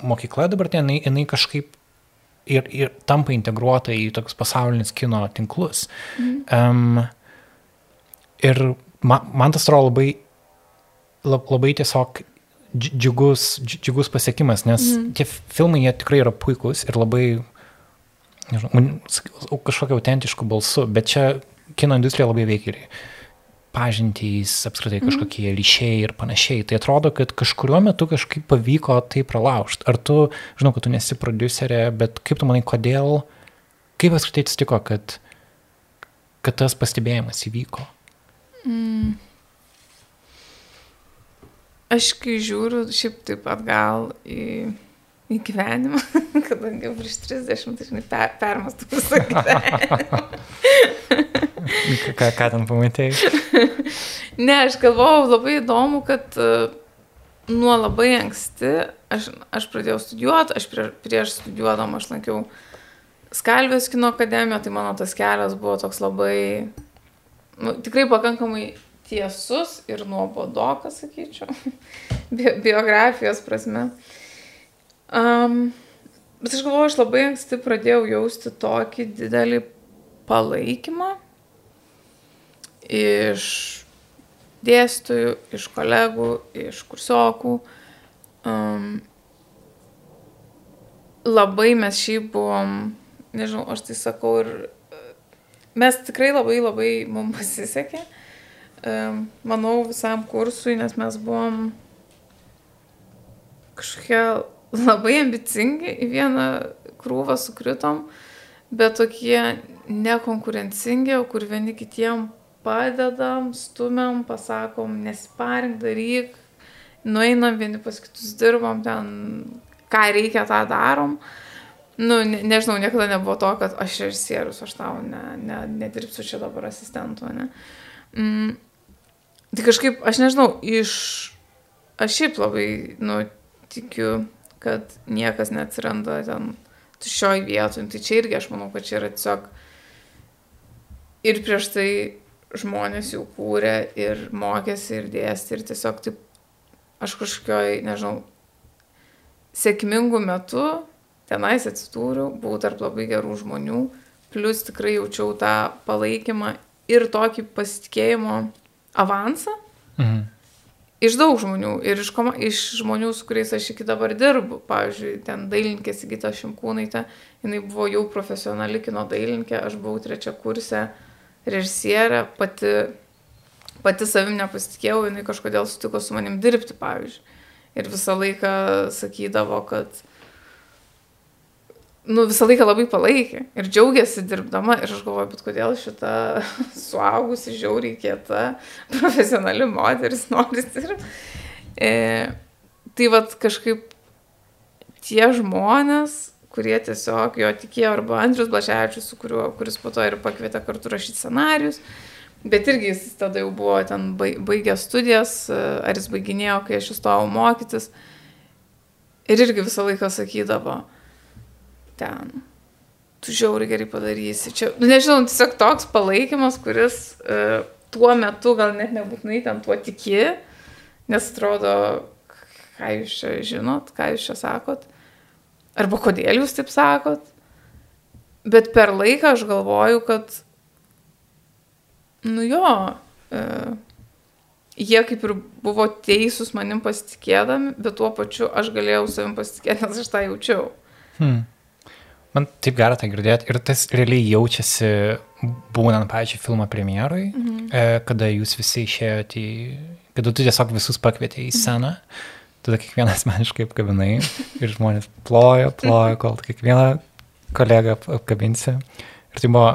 mokykla dabar ten, jinai, jinai kažkaip ir, ir tampa integruota į tokius pasaulinius kino tinklus. Mm. Um, ir man, man tas atrodo labai, lab- labai tiesiog dži- džiugus, dži- džiugus pasiekimas, nes mm. tie filmai jie tikrai yra puikūs ir labai, nežinau, kažkokiu autentišku balsu, bet čia kino industrija labai veikia ir pažintys, apskritai kažkokie ryšiai ir panašiai. Tai atrodo, kad kažkuriuo metu kažkaip pavyko tai pralaužti. Ar tu, žinau, kad tu nesi producerė, bet kaip tu manai, kodėl, kaip apskritai atsitiko, kad, kad tas pastebėjimas įvyko? Aš kai žiūriu šiaip taip atgal į, į gyvenimą, *laughs* kadangi prieš 30, tai žinai, per, permastų visą gyvenimą. *laughs* Ką, ką ten pamatėjai? Ne, aš galvojau labai įdomu, kad e, nuo labai anksti aš, aš pradėjau studijuoti, aš prie, prieš studijuodama aš lankiau Skalvės kino akademiją, tai mano tas kelias buvo toks labai, nu, tikrai pakankamai tiesus ir nuobodokas, sakyčiau, *laughs* bi biografijos prasme. Um, bet aš galvoju, aš labai anksti pradėjau jausti tokį didelį palaikymą iš dėstytojų, iš kolegų, iš kursiokų. Um, labai mes šiaip buvom, nežinau, aš tai sakau ir e, mes tikrai labai labai mums *laughs* pasisekė. Um, manau visam kursui, nes mes buvom kažkokie labai ambicingi, į vieną krūvą sukritom, bet tokie nekonkurencingi, kur vieni kitiem padedam, stumiam, pasakom, nesiparink, daryk, nueinam vieni pas kitus dirbam, ten ką reikia, tą darom. Nu, ne, nežinau, niekada nebuvo to, kad aš režisierius, aš tau ne, ne, nedirbsiu čia dabar asistentu, ne. Mm, tai kažkaip, aš nežinau, iš... Aš šiaip labai, nu, tikiu, kad niekas neatsiranda ten tuščioj vietoj. Tai čia irgi aš manau, kad čia yra tiesiog ir prieš tai žmonės jau kūrė ir mokėsi ir dėstė ir tiesiog taip aš kažkokioj, nežinau, sėkmingų metų tenais atsidūriau, buvau tarp labai gerų žmonių, plus tikrai jaučiau tą palaikymą ir tokį pasitikėjimo avansą Mhm. iš daug žmonių ir iš, koma, iš žmonių, su kuriais aš iki dabar dirbu. Pavyzdžiui, ten dailininkė Sigita Šimkūnaitė, jinai buvo jau profesionali kino dailininkė, aš buvau trečia kursė režisierė, pati, pati savim nepasitikėjau, jinai kažkodėl sutiko su manim dirbti, pavyzdžiui. Ir visą laiką sakydavo, kad nu, visą laiką labai palaikė ir džiaugiasi dirbdama ir aš galvoju, bet kodėl šita *laughs* suaugusi, žiauriai kieta, profesionali moteris nori dirbti. E, tai vad kažkaip tie žmonės, kurie tiesiog jo tikėjo, arba Andrius Blaševičius, kuris po to ir pakvietė kartu rašyti scenarius, bet irgi jis tada jau buvo ten bai- baigęs studijas, ar jis baiginėjo, kai aš įstojau mokytis. Ir irgi visą laiką sakydavo, ten, tu žiauriai gerai padarysi. Čia, nu, nežinau, tiesiog toks palaikymas, kuris e, tuo metu gal net nebūtinai ten tuo tiki, nes atrodo, ką jūs čia žinot, ką jūs čia sakot, arba kodėl jūs taip sakot. Bet per laiką aš galvoju, kad, nu jo, e, jie kaip ir buvo teisūs manim pasitikėdami, bet tuo pačiu aš galėjau savim pasitikėti, nes aš tą jaučiau. Hmm. Man taip gera tai girdėti ir tas realiai jaučiasi būnant, pavyzdžiui, filmo premjerui, mhm. e, kada jūs visi išėjote į, kada tu tiesiog visus pakvietė į sceną, mhm. Tada kiekvieną asmeniškai apkabinai ir žmonės plojo, plojo, kol kiekvieną kolegą apkabinsi. Ir tai buvo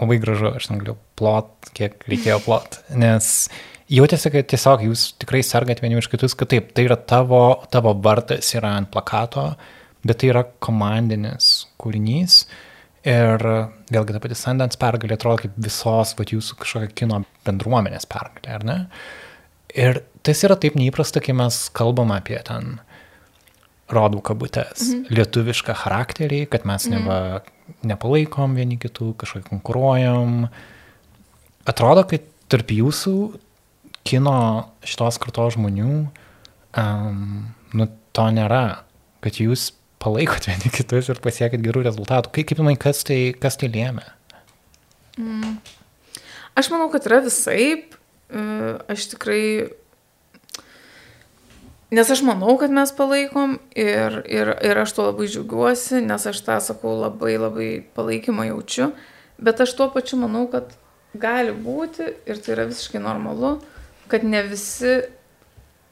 labai gražu, aš negaliu plot, kiek reikėjo plot, nes jautėsi, kad tiesiog jūs tikrai sergat vieni už kitus, kad taip, tai yra tavo, tavo vardas yra ant plakato, bet tai yra komandinis kūrinys. Ir vėlgi ta pati Sundance pergalė atrodo kaip visos vat, jūsų kažkokia kino bendruomenės pergalė, ar ne? Ir tas yra taip neįprasta, kai mes kalbam apie ten rodų kabutės, mhm. lietuvišką charakterį, kad mes mhm. neva nepalaikom vieni kitų, kažkaip konkuruojam. Atrodo, kad tarp jūsų kino šitos kartos žmonių um, nu, to nėra, kad jūs palaikot vieni kitus ir pasiekit gerų rezultatų. Kaip, kaip manai, kas tai, kas tai lėmė? Mm. Aš manau, kad yra visaip. Aš tikrai. Nes aš manau, kad mes palaikom ir, ir, ir aš tuo labai džiaugiuosi, nes aš tą sakau labai labai palaikymą jaučiu, bet aš tuo pačiu manau, kad gali būti ir tai yra visiškai normalu, kad ne visi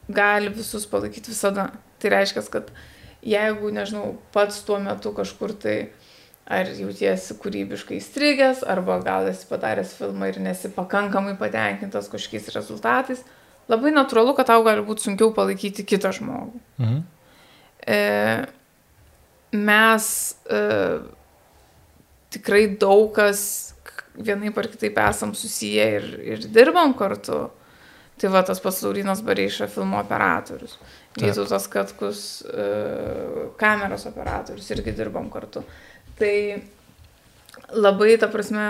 gali visus palaikyti visada. Tai reiškia, kad jeigu, nežinau, pats tuo metu kažkur tai ar jautiesi kūrybiškai įstrigęs, arba gal esi padaręs filmą ir nesi pakankamai patenkintas kažkokiais rezultatais, labai natūralu, kad tau gali būti sunkiau palaikyti kitą žmogų. Mhm. E, mes e, tikrai daug kas vienaip ar kitaip esam susiję ir, ir dirbam kartu. Tai va tas pats Laurinas Bareiša filmo operatorius. Vytautas Katkus e, kameros operatorius irgi dirbam kartu. Tai labai, ta prasme,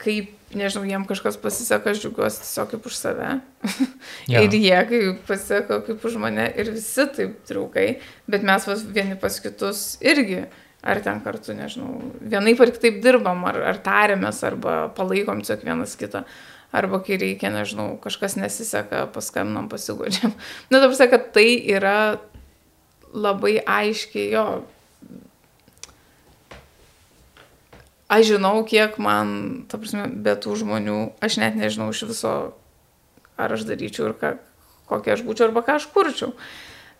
kaip, nežinau, jiem kažkas pasiseka, aš džiugiuosi tiesiog kaip už save. *laughs* Ja. ir jie, kai pasiseka kaip už mane, ir visi taip draugai, bet mes vas, vieni pas kitus irgi, ar ten kartu, nežinau, vienai par kitaip dirbam, ar, ar tariamės, arba palaikom tiesiog vienas kitą. Arba kai reikia, nežinau, kažkas nesiseka, paskambinam, pasigodžiam. *laughs* Na, dabar sakė, kad tai yra labai aiškiai jo. Aš žinau, kiek man, ta prasme, be tų žmonių, aš net nežinau iš viso, ar aš daryčiau ir ką, kokia aš būčiau arba ką aš kurčiau.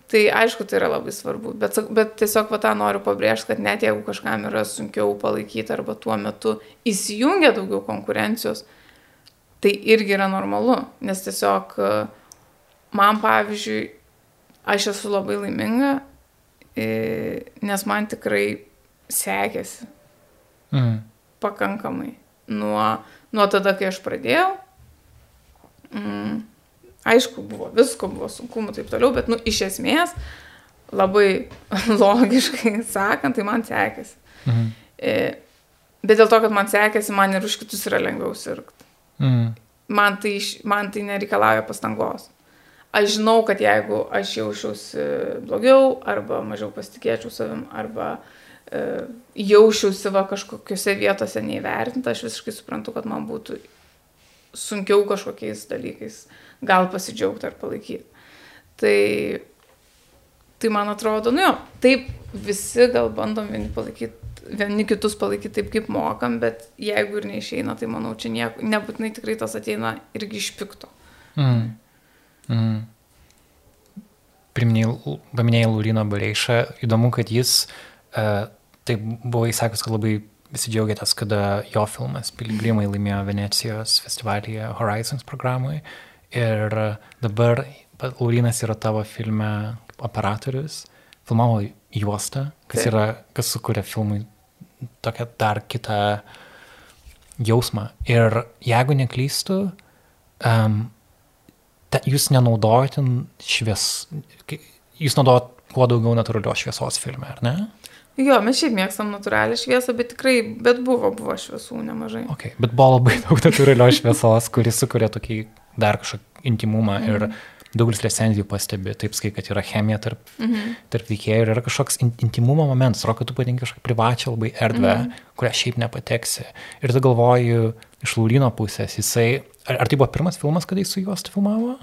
Tai aišku, tai yra labai svarbu, bet, bet tiesiog va tą noriu pabrėžti, kad net jeigu kažkam yra sunkiau palaikyti arba tuo metu įsijungia daugiau konkurencijos, tai irgi yra normalu, nes tiesiog man, pavyzdžiui, aš esu labai laiminga, nes man tikrai sekėsi mhm. pakankamai. Nuo, nuo tada, kai aš pradėjau, mm, aišku, buvo visko, buvo sunkumų ir taip toliau, bet, nu, iš esmės, labai *laughs* logiškai sakant, tai man sekėsi. Mhm. E, bet dėl to, kad man sekėsi, man ir už kitus yra lengviau sirgti. Mm. Man, tai, man tai nereikalauja pastangos. Aš žinau, kad jeigu aš jaučiausi blogiau, arba mažiau pasitikėčiau savim, arba e, jaučiausi va kažkokiuose vietose neįvertinta, aš visiškai suprantu, kad man būtų sunkiau kažkokiais dalykais gal pasidžiaugti ar palaikyti. Tai, tai man atrodo, nu jo, taip visi gal bandom vieni palaikyti vieni kitus palaikyti taip, kaip mokam, bet jeigu ir neišeina, tai manau, čia nieko, nebūtinai tikrai tas ateina irgi iš pikto. Mm. Mm. Paminėjai Lūrino Bareišą, įdomu, kad jis, uh, tai buvo įsakus, kad labai visi džiaugiatės, kada jo filmas Piligrimai laimėjo Venecijos festivalyje Horizons programui ir dabar Lūrinas yra tavo filme operatorius, filmavo juostą, kas, yra, kas sukuria filmui tokią dar kitą jausmą. Ir jeigu neklystu, um, ta, jūs nenaudojate švies, jūs naudojate kuo daugiau natūralios šviesos filme, ar ne? Jo, mes šiaip mėgstam natūralią šviesą, bet tikrai, bet buvo, buvo šviesų nemažai. Okay, bet buvo labai *laughs* daug natūralios šviesos, kuris sukuria tokį dar kažkokį intimumą mm. ir daugelis recenzijų pastebi, taip skai, kad yra chemija tarp, mhm. tarp veikėjų ir yra kažkoks in, intimumo momentas, rodo, kad tu patinki kažkokią privačią labai erdvę, mhm. kurią šiaip nepateksi. Ir tu galvoju, iš Laurino pusės, jisai, ar, ar tai buvo pirmas filmas, kada jis su juosta filmavo?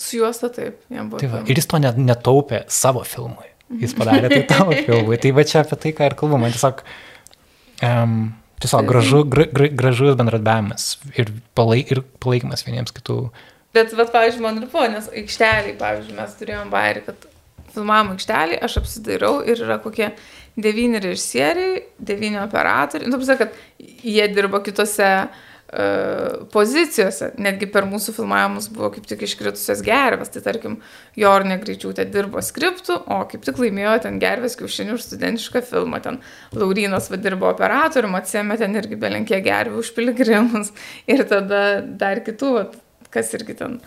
Su juosta taip, jam buvo. Tai va, ir jis to net, netaupė savo filmui. Jis padarė tai tavo filmui. *laughs* Tai va čia apie tai, ką ir kalbu, man tiesiog, um, tiesiog gražu, gra, gra, gražus bendradarbiavimas ir, palai, ir palaikymas vieniems kitų. Bet, vat, pavyzdžiui, man ir buvo, nes aikšteliai, pavyzdžiui, mes turėjom bairį, kad filmavimo aikštelį, aš apsidairau ir yra kokie devyni režisieriai, devyni operatoriai. Nu, prasme, kad jie dirba kitose uh, pozicijose, netgi per mūsų filmavimus buvo kaip tik iškritusios gervės, tai tarkim, Jornė Greičiūtė dirbo skriptų, o kaip tik laimėjo ten gervės kiaušinių už studentišką filmą, ten Laurinas vadirbo operatorium, atsėmė ten irgi belenkė gervių už piligrimus. Ir tada dar kitų, vat, kas irgi ten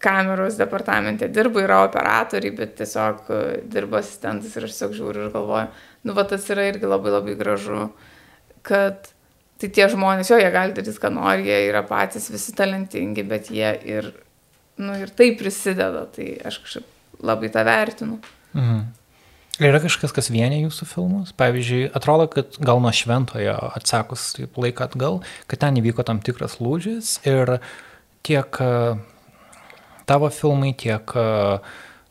kameros departamente dirba, yra operatoriai, bet tiesiog e, dirba asistentas ir aš tiesiog žiūriu ir galvoju, nu va tas yra irgi labai labai gražu, kad Tai tie žmonės, jo, jie gali daryti, ką nori, jie yra patys visi talentingi, bet jie ir, nu, ir tai prisideda, tai aš kažkaip labai tą vertinu. Mhm. Yra kažkas, kas vienė jūsų filmus? Pavyzdžiui, atrodo, kad gal nuo šventojo atsakus taip laiką atgal, kad ten įvyko tam tikras lūžis ir tiek e, tavo filmai, tiek uh,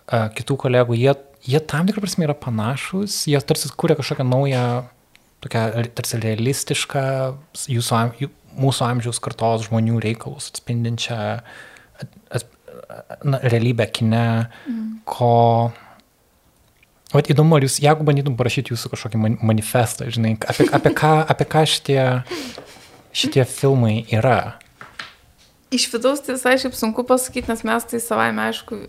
kitų kolegų, jie, jie tam tikrą prasme yra panašus, jie tarsi kūrė kažkokią naują tokia tarsi realistiška jūsų, mūsų amžiaus kartos žmonių reikalus atspindinčią at, na, realybę kine, mm. ko... Vat įdomu, ar jūs, jeigu bandytum parašyti jūsų kažkokį manifestą, žinai, apie, apie, ką, apie ką šitie, šitie filmai yra? Iš vidaus tai visai šiaip sunku pasakyti, nes mes tai savaime aišku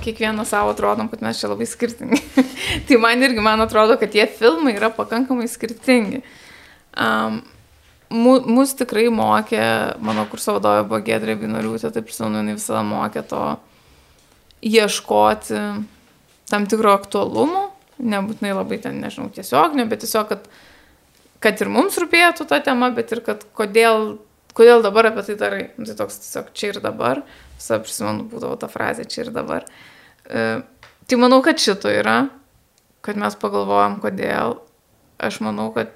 kiekvieną savo atrodom, kad mes čia labai skirtingi. *laughs* tai man irgi, man atrodo, kad tie filmai yra pakankamai skirtingi. Um, Mūsų tikrai mokė, mano kurso vadovė buvo Gedrė Vinoriūtė, taip prisimenu, jinai visada mokė to ieškoti tam tikro aktualumo, nebūtinai labai ten, nežinau, tiesioginio, bet tiesiog, kad, kad ir mums rūpėtų ta tema, bet ir kad kodėl, kodėl dabar apie tai darai. Nu, tai toks tiesiog čia ir dabar, visą prisimenu, būdavo ta frazė čia ir dabar. E, tai manau, kad šito yra, kad mes pagalvojam, kodėl. Aš manau, kad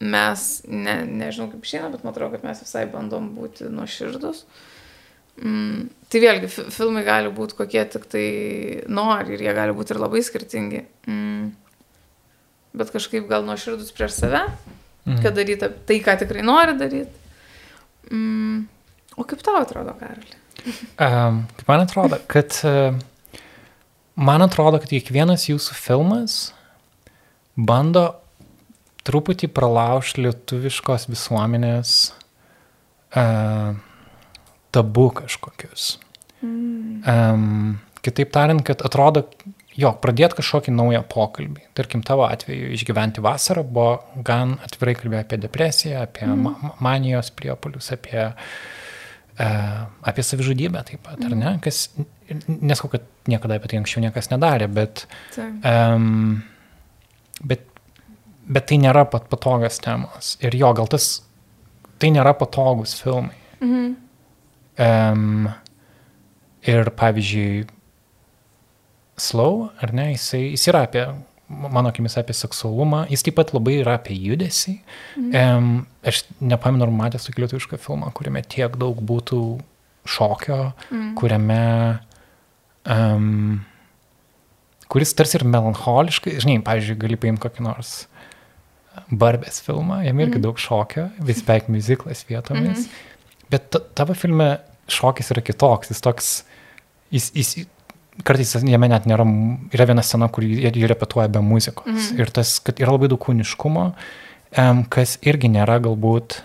mes, ne, nežinau kaip šiandien, bet man atrodo, kad mes visai bandom būti nuoširdus. Mm, tai vėlgi, filmai gali būti kokie tik tai nori ir jie gali būti ir labai skirtingi. Mm, bet kažkaip gal nuoširdus prieš save, mm. kad daryti tai, ką tikrai nori daryti. Mm, o kaip tau atrodo, Karali? Um, man atrodo, kad uh, man atrodo, kad kiekvienas jūsų filmas bando truputį pralaužti lietuviškos visuomenės uh, tabu kažkokius. Mm. Um, kitaip tariant, kad atrodo, jo, pradėti kažkokį naują pokalbį. Tarkim, tavo atveju išgyventi vasarą buvo gan atvirai kalbėjo apie depresiją, apie mm. ma manijos priepolius, apie E, apie savižudybę taip pat, ar ne? Kas, nesakau, kad niekada apie tai anksčiau niekas nedarė, bet, um, bet, bet tai nėra pat patogios temos. Ir jo, gal tas, tai nėra patogus filmai. Mhm. Um, ir pavyzdžiui, Slow, ar ne, jisai, jis yra apie mano akimis apie seksualumą, jis taip pat labai yra apie judesį. Mhm. Um, aš nepamenu, ar matęs tokį lietuvišką filmą, kuriame tiek daug būtų šokio, mhm. kuriame, um, kuris tarsi ir melancholiškai, žinai, pavyzdžiui, gali paimti kokį nors Barbės filmą, jame irgi mhm. daug šokio, vis beveik muziklas vietomis, mhm. bet tavo filme šokis yra kitoks, jis toks, jis, jis kartais jame net nėra, yra viena scena, kur jie, jie repetuoja be muzikos. Mhm. Ir tas, kad yra labai daug kūniškumo, um, kas irgi nėra galbūt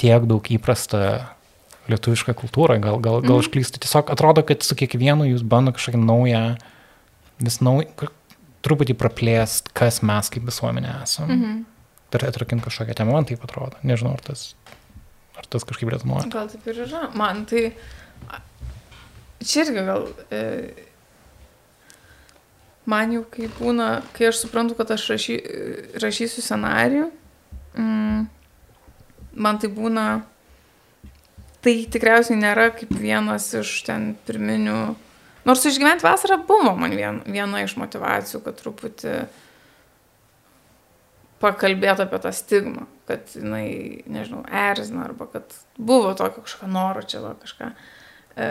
tiek daug įprasta lietuviška kultūra, gal, gal, gal mhm. aš klystu. Tiesiog atrodo, kad su kiekvienu jūs bando kažkokią naują, vis naują, truputį praplėst, kas mes kaip visuomenė esame. Mhm. Ir atrakinti kažkokią temą, man taip atrodo. Nežinau, ar tas, ar tas kažkaip rezonuoja. Gal taip ir yra. Man tai Čia irgi gal. E, man jau kai būna, kai aš suprantu, kad aš rašy, rašysiu scenarijų, mm, man tai būna, tai tikriausiai nėra kaip vienas iš ten pirminių, nors išgyventi vasarą buvo man vien, viena iš motivacijų, kad truputį pakalbėti apie tą stigmą, kad jinai, nežinau, erzina arba kad buvo tokio kažkokio noro čia va kažką. E,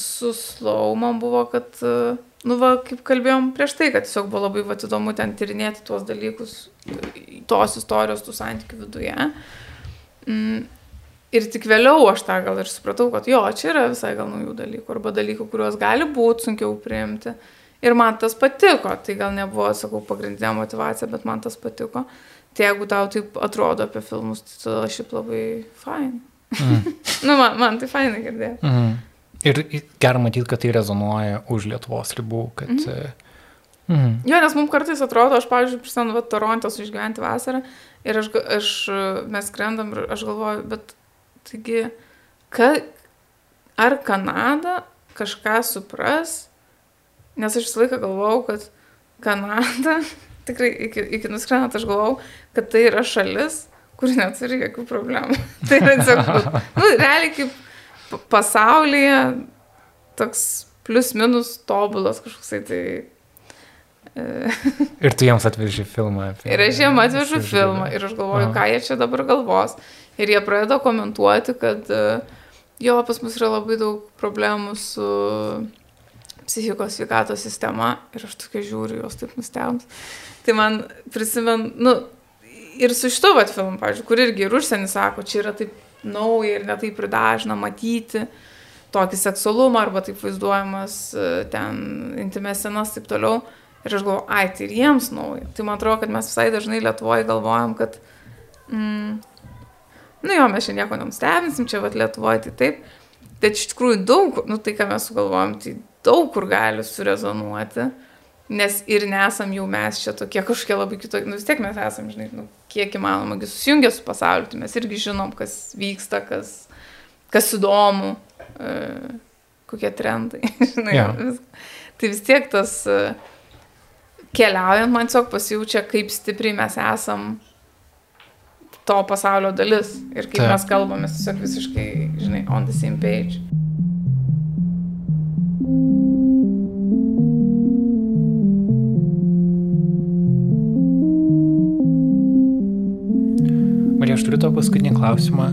su slow man buvo, kad, e, nu, va, kaip kalbėjom prieš tai, kad tiesiog buvo labai va, įdomu ten tyrinėti tuos dalykus, tos istorijos, tų santykių viduje. Mm, ir tik vėliau aš tą gal ir supratau, kad jo, čia yra visai gal naujų dalykų, arba dalykų, kuriuos gali būti sunkiau priimti. Ir man tas patiko, tai gal nebuvo, sakau, pagrindinė motivacija, bet man tas patiko. Tai jeigu tau taip atrodo apie filmus, tai tada šiaip labai fain. Mm. *laughs* nu, man, man tai fainai girdėti. Mm. Ir gera matyti, kad tai rezonuoja už Lietuvos ribų, kad... Mm. Mm. Jo, nes mums kartais atrodo, aš, pavyzdžiui, prisimenu, va, Torontas išgyventi vasarą ir aš, aš, mes skrendam ir aš galvoju, bet taigi, ka, ar Kanada kažką supras, nes aš visą laiką galvojau, kad Kanada, *laughs* tikrai iki, iki nuskrendant aš galvojau, kad tai yra šalis, kuri neturi jokių problemų. *laughs* tai yra tiesiog, nu, realiai kaip pasaulyje toks plius minus tobulas kažkoksai tai ir tu jiems atveži filmą. Apie, ir aš jiems atvežu filmą ir aš galvoju, ką jie čia dabar galvos. Ir jie pradeda komentuoti, kad e, jo, pas mus yra labai daug problemų su psichikos sveikatos sistema ir aš tokia žiūriu, jos taip nustebus. Tai man prisimenu, nu, ir su šitu vat filmu, pavyzdžiui, kur irgi ir užsienį sako, čia yra taip nauja ir netaip ir dažna matyti tokį seksualumą arba taip vaizduojamas e, ten intimės senas taip toliau. Ir aš galvoju, ai, tai ir jiems nauja. Tai man atrodo, kad mes visai dažnai Lietuvoje galvojam, kad, mm, nu jo, mes čia nieko nenustebinsim, čia vat Lietuvoje tai taip. Bet iš tikrųjų daug, nu tai ką mes sugalvojam, tai daug kur gali surezonuoti, nes ir nesam jau mes čia tokie kažkokie labai kitokie, nu vis tiek mes esam, žinai, nu, kiek įmanoma susijungę su pasauliu, tai mes irgi žinom, kas vyksta, kas, kas įdomu, e, kokie trendai, *laughs* žinai. Ja. Vis, tai vis tiek tas... E, keliaujant man tiesiog pasijaučia, kaip stipriai mes esam to pasaulio dalis ir kaip Taip. mes kalbame tiesiog visiškai, žinai, on the same page. Marija, aš turiu to paskutinį klausimą.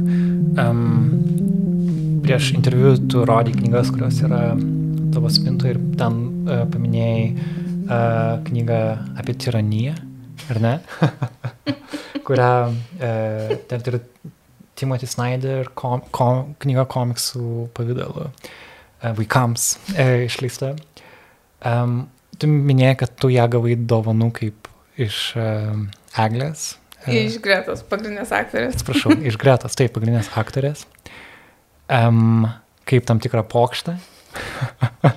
Um, prieš interviu tu rodai knygas, kurios yra tavo spintoje ir ten uh, paminėjai uh, knygą apie tiraniją, ar ne? *laughs* kurią uh, ten turi Timothy Snyder kom, kom, knyga komiksų pavydalu vaikams uh, išleista. Um, tu minėjai, kad tu ją gavai dovanų kaip iš uh, Eglės. Iš Gretos, pagrindinės aktorės. Atsiprašau, iš Gretos, taip, pagrindinės aktorės. Um, kaip tam tikrą pokštą.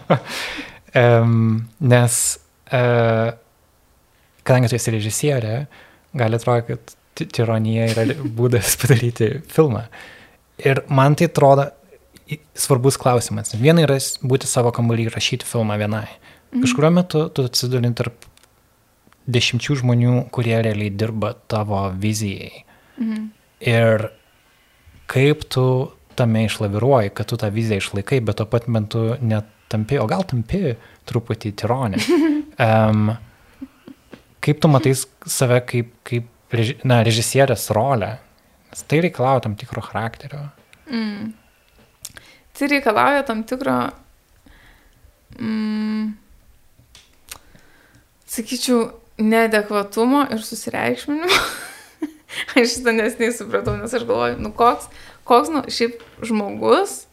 *laughs* um, nes uh, kadangi tu esi režisierė, gali atrodyti, kad tironija yra būdas padaryti filmą. Ir man tai atrodo svarbus klausimas. Viena yra būti savo kambarį ir rašyti filmą vienai. Mhm. Kažkurio metu tu atsiduri tarp dešimčių žmonių, kurie realiai dirba tavo vizijai. Mhm. Ir kaip tu tame išlaviruoji, kad tu tą viziją išlaikai, bet tuo pat metu net tampi, o gal tampi truputį tironė. *laughs* Um, kaip tu matai save kaip, kaip reži, na, režisierės rolę? Nes tai reikalauja tam tikro charakterio. Mm. Tai reikalauja tam tikro, mm, sakyčiau, neadekvatumo ir susireikšminimo. *laughs* aš šitą nesnei supratau, nes aš galvoju, nu koks, koks, nu, šiaip žmogus,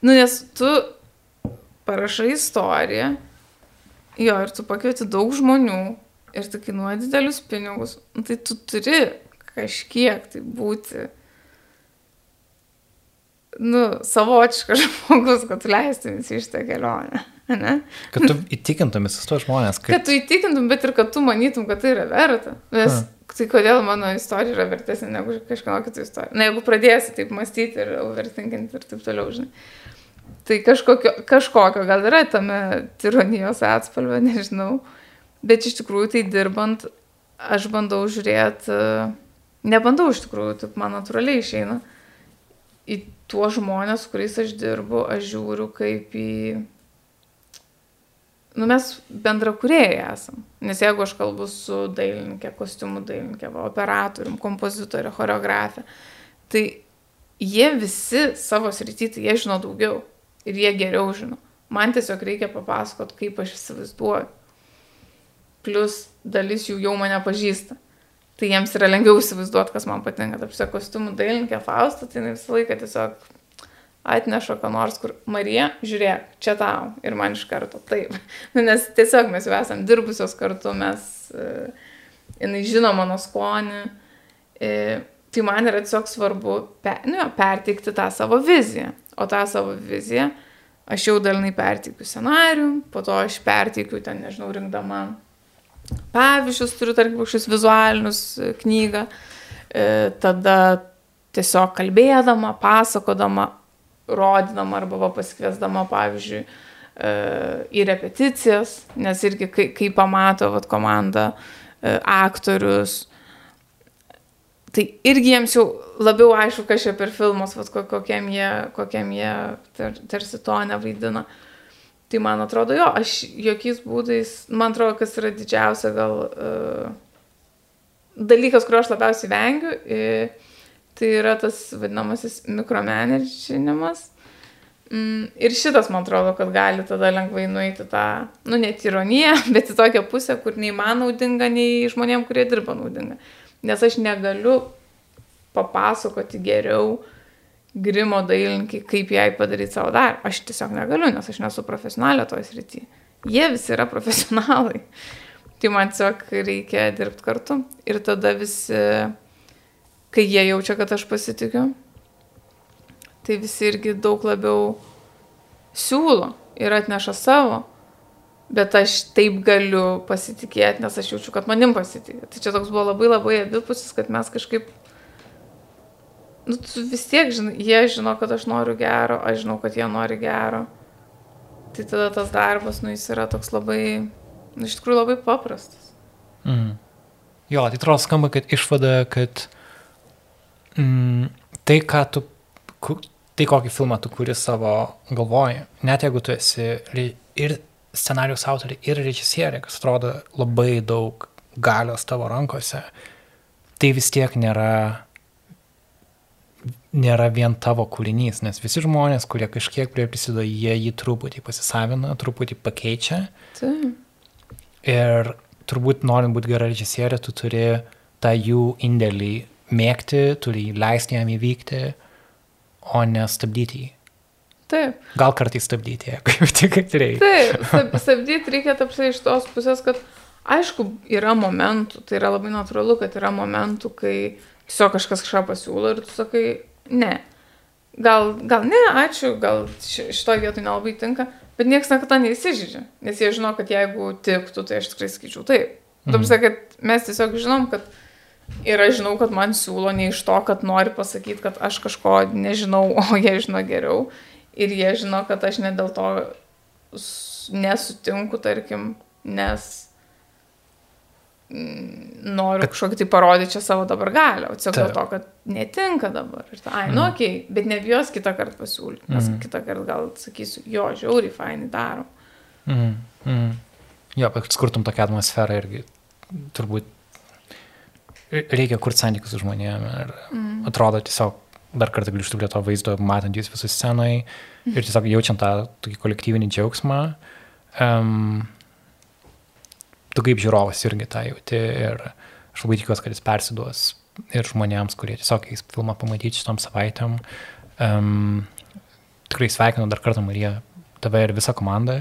nu, nes tu parašai istoriją, jo, ir tu pakvieti daug žmonių, ir tai kainuoja didelius pinigus, nu, tai tu turi kažkiek tai būti, nu, savotiškas *laughs* žmogus, kad tu leistumės į šitą kelionę. Ne? Kad tu įtikintum visus tos žmonės. Kad... kad tu įtikintum, bet ir kad tu manytum, kad tai yra verta. Nes ha. tai kodėl mano istorija yra vertesnė negu kažkieno kito istorija. Na, jeigu pradėsi taip mąstyti ir overthinkinti ir taip toliau, žinai. Tai kažkokio, kažkokio gal yra tame tironijos atspalvio, *laughs* nežinau. Bet iš tikrųjų tai dirbant, aš bandau žiūrėti, nebandau iš tikrųjų, taip man natūraliai išeina, į tuos žmonės, kuriais aš dirbu, aš žiūriu kaip į... Nu, mes bendra kuriejai esam. Nes jeigu aš kalbu su dailininkė, kostiumų dailininkė, operatorium, kompozitorė, choreografė, tai jie visi savo srity, tai jie žino daugiau ir jie geriau žino. Man tiesiog reikia papasakot, kaip aš įsivaizduoju. Plus dalis jų jau mane pažįsta. Tai jiems yra lengviau įsivaizduoti, kas man patinka. Taip, kostiumų dailininkė Fausta, tai visą laiką tiesiog atneša ką nors, kur Marija, žiūrėk, čia tau. Ir man iš karto taip. *laughs* Nu, nes tiesiog mes jau esam dirbusios kartu, mes, e, jinai žino mano skonį. E, tai man yra tiesiog svarbu per, nu, perteikti tą savo viziją. O tą savo viziją aš jau dalinai perteikiu scenarių, po to aš perteikiu ten, nežinau, rinkdama pavyzdžius, turiu, tarkim, kažkokius vizualinius e, knygą, e, tada tiesiog kalbėdama, pasakodama, rodydama arba va, pasikviesdama, pavyzdžiui, e, į repeticijas, nes irgi kai, kai pamato vat, komanda aktorius, tai irgi jiems jau labiau aišku, kas čia per filmus, vat, kokiam jie, kokiam jie tar, tarsi to nevaidina. Tai man atrodo, jo, aš jokiais būdais, man atrodo, kas yra didžiausia gal uh, dalykas, kurio aš labiausiai vengiu, uh, tai yra tas vadinamasis mikromanaginimas. Mm, ir šitas, man atrodo, kad gali tada lengvai nueiti tą, nu, net ironiją, *laughs* bet į tokią pusę, kur nei man naudinga, nei žmonėm, kurie dirba naudinga. Nes aš negaliu papasakoti geriau grimo dailininkai, kaip jai padaryti savo darbą. Aš tiesiog negaliu, nes aš nesu profesionalė toje srityje. Jie visi yra *laughs* profesionalai. Tai man tiesiog reikia dirbti kartu. Ir tada visi, kai jie jaučia, kad aš pasitikiu, tai visi irgi daug labiau siūlo ir atneša savo. Bet aš taip galiu pasitikėti, nes aš jaučiu, kad manim pasitikė. Tai čia toks buvo labai labai abipusis, kad mes kažkaip nu, vis tiek, žinai, jie žino, kad aš noriu gero, aš žinau, kad jie nori gero. Tai tada tas darbas, nu, jis yra toks labai, nu, iš tikrųjų labai paprastas. Mm. Jo, tai atrodo skamba, kad išvada, kad mm, tai, ką tu, tai kokį filmą tu kuri savo galvoje, net jeigu tu esi ir scenarius autoriai, ir režisierė, kas atrodo labai daug galios tavo rankose, tai vis tiek nėra nėra vien tavo kūrinys, nes visi žmonės, kurie kažkiek prie prisideda, jie jį truputį pasisavina, truputį pakeičia. Taip. Ir turbūt norint būti gera režisierė, tu turi tą jų indėlį mėgti, turi leisti jam įvykti, o nestabdyti jį. Taip. Gal kartais stabdyti, jau *laughs* tik reikia. Taip, stabdyti reikia tapsai iš tos pusės, kad aišku, yra momentų, tai yra labai natūralu, kad yra momentų, kai tiesiog kažkas kažką pasiūlo ir tu sakai, ne. Gal, gal ne, ačiū, gal šitoje vietoje nelabai tinka, bet niekas niekada neįsižydžia, nes jie žino, kad jeigu tiktų, tai aš tikrai skaičiau taip. Mhm. Tamsa, kad mes tiesiog žinom, kad ir aš žinau, kad man siūlo ne iš to, kad nori pasakyti, kad aš kažko nežinau, *laughs* o jie žino geriau. Ir jie žino, kad aš ne dėl to nesutinku, tarkim, nes noriu kad... kažkokį tai parodyti čia savo dabar galią, o tiesiog dėl to, kad netinka dabar. Ir ta, ai, mm. nu, okei, okay, bet nebijos kitą kartą pasiūlyti, nes mm. kitą kartą gal sakysiu, jo, žiauriai fainai daro. Mm. Mm. Jo, kad skurtum tokią atmosferą irgi turbūt reikia kurti santykius su žmonėmis ir mm. atrodo tiesiog dar kartą grįžtu prie to vaizdo, matant jūs visus scenoje mm. ir tiesiog jaučiant tą tokį kolektyvinį džiaugsmą. Um, tu kaip žiūrovas irgi tą jauti ir aš labai tikiuosi, kad jis persiduos ir žmonėms, kurie tiesiog eis filmą pamatyti šitom savaitėm. Um, tikrai sveikinu dar kartą Mariją, tave ir visą komandą.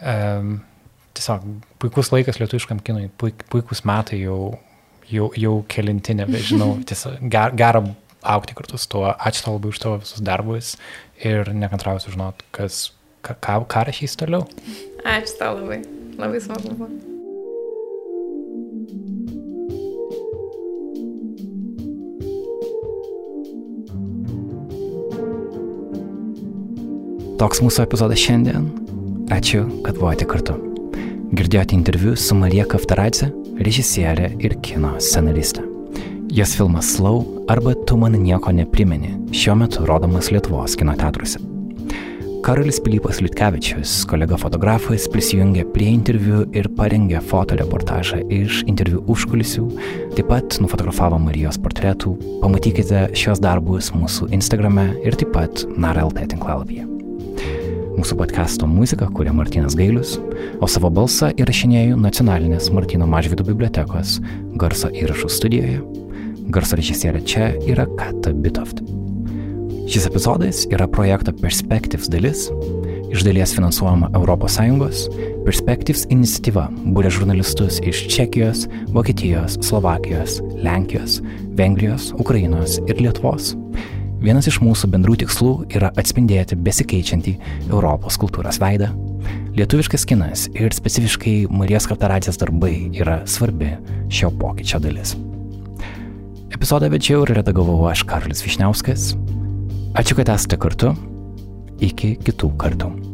Um, tiesiog puikus laikas lietuviškam kinui, puik, puikus metai jau, jau, jau kelinti, nebežinau, *laughs* tiesiog ger, gera aukti kartu su tuo. Ačiū tau labai už tavo visus darbus ir nekantrauju sužinoti, kas, ką, ką rašys toliau. Ačiū tau labai, labai smagu buvo. Toks mūsų epizodas šiandien. Ačiū, kad buvote kartu. Girdėjote interviu su Marija Kaftaradze, režisierė ir kino scenaristė. Jos filmas Slow arba Tu man nieko neprimeni šiuo metu rodomas Lietuvos kino teatruose. Karolis Pilypas Liutkevičius, kolega fotografas, prisijungė prie interviu ir parengė fotoreportažą iš interviu užkulisių, taip pat nufotografavo Marijos portretų. Pamatykite šios darbus mūsų Instagrame ir taip pat NARLT tinklalapyje. Mūsų podkasto muziką kūrė Martinas Gailius, o savo balsą įrašinėjau nacionalinės Martino Mažvido bibliotekos garso įrašų studijoje. Garso režisierė čia yra Kata Bitoft. Šis epizodas yra projekto Perspectives dalis, iš dalies finansuojama ES. Perspectives iniciatyva būrė žurnalistus iš Čekijos, Vokietijos, Slovakijos, Lenkijos, Vengrijos, Ukrainos ir Lietuvos. Vienas iš mūsų bendrų tikslų yra atspindėti besikeičiantį Europos kultūros veidą. Lietuviškas kinas ir specifiškai Marijos Kartaradzės darbai yra svarbi šio pokyčio dalis. Epizodą vedžiau ir redagavau aš Karlis Višniauskas. Ačiū, kad esate kartu. Iki kitų kartų.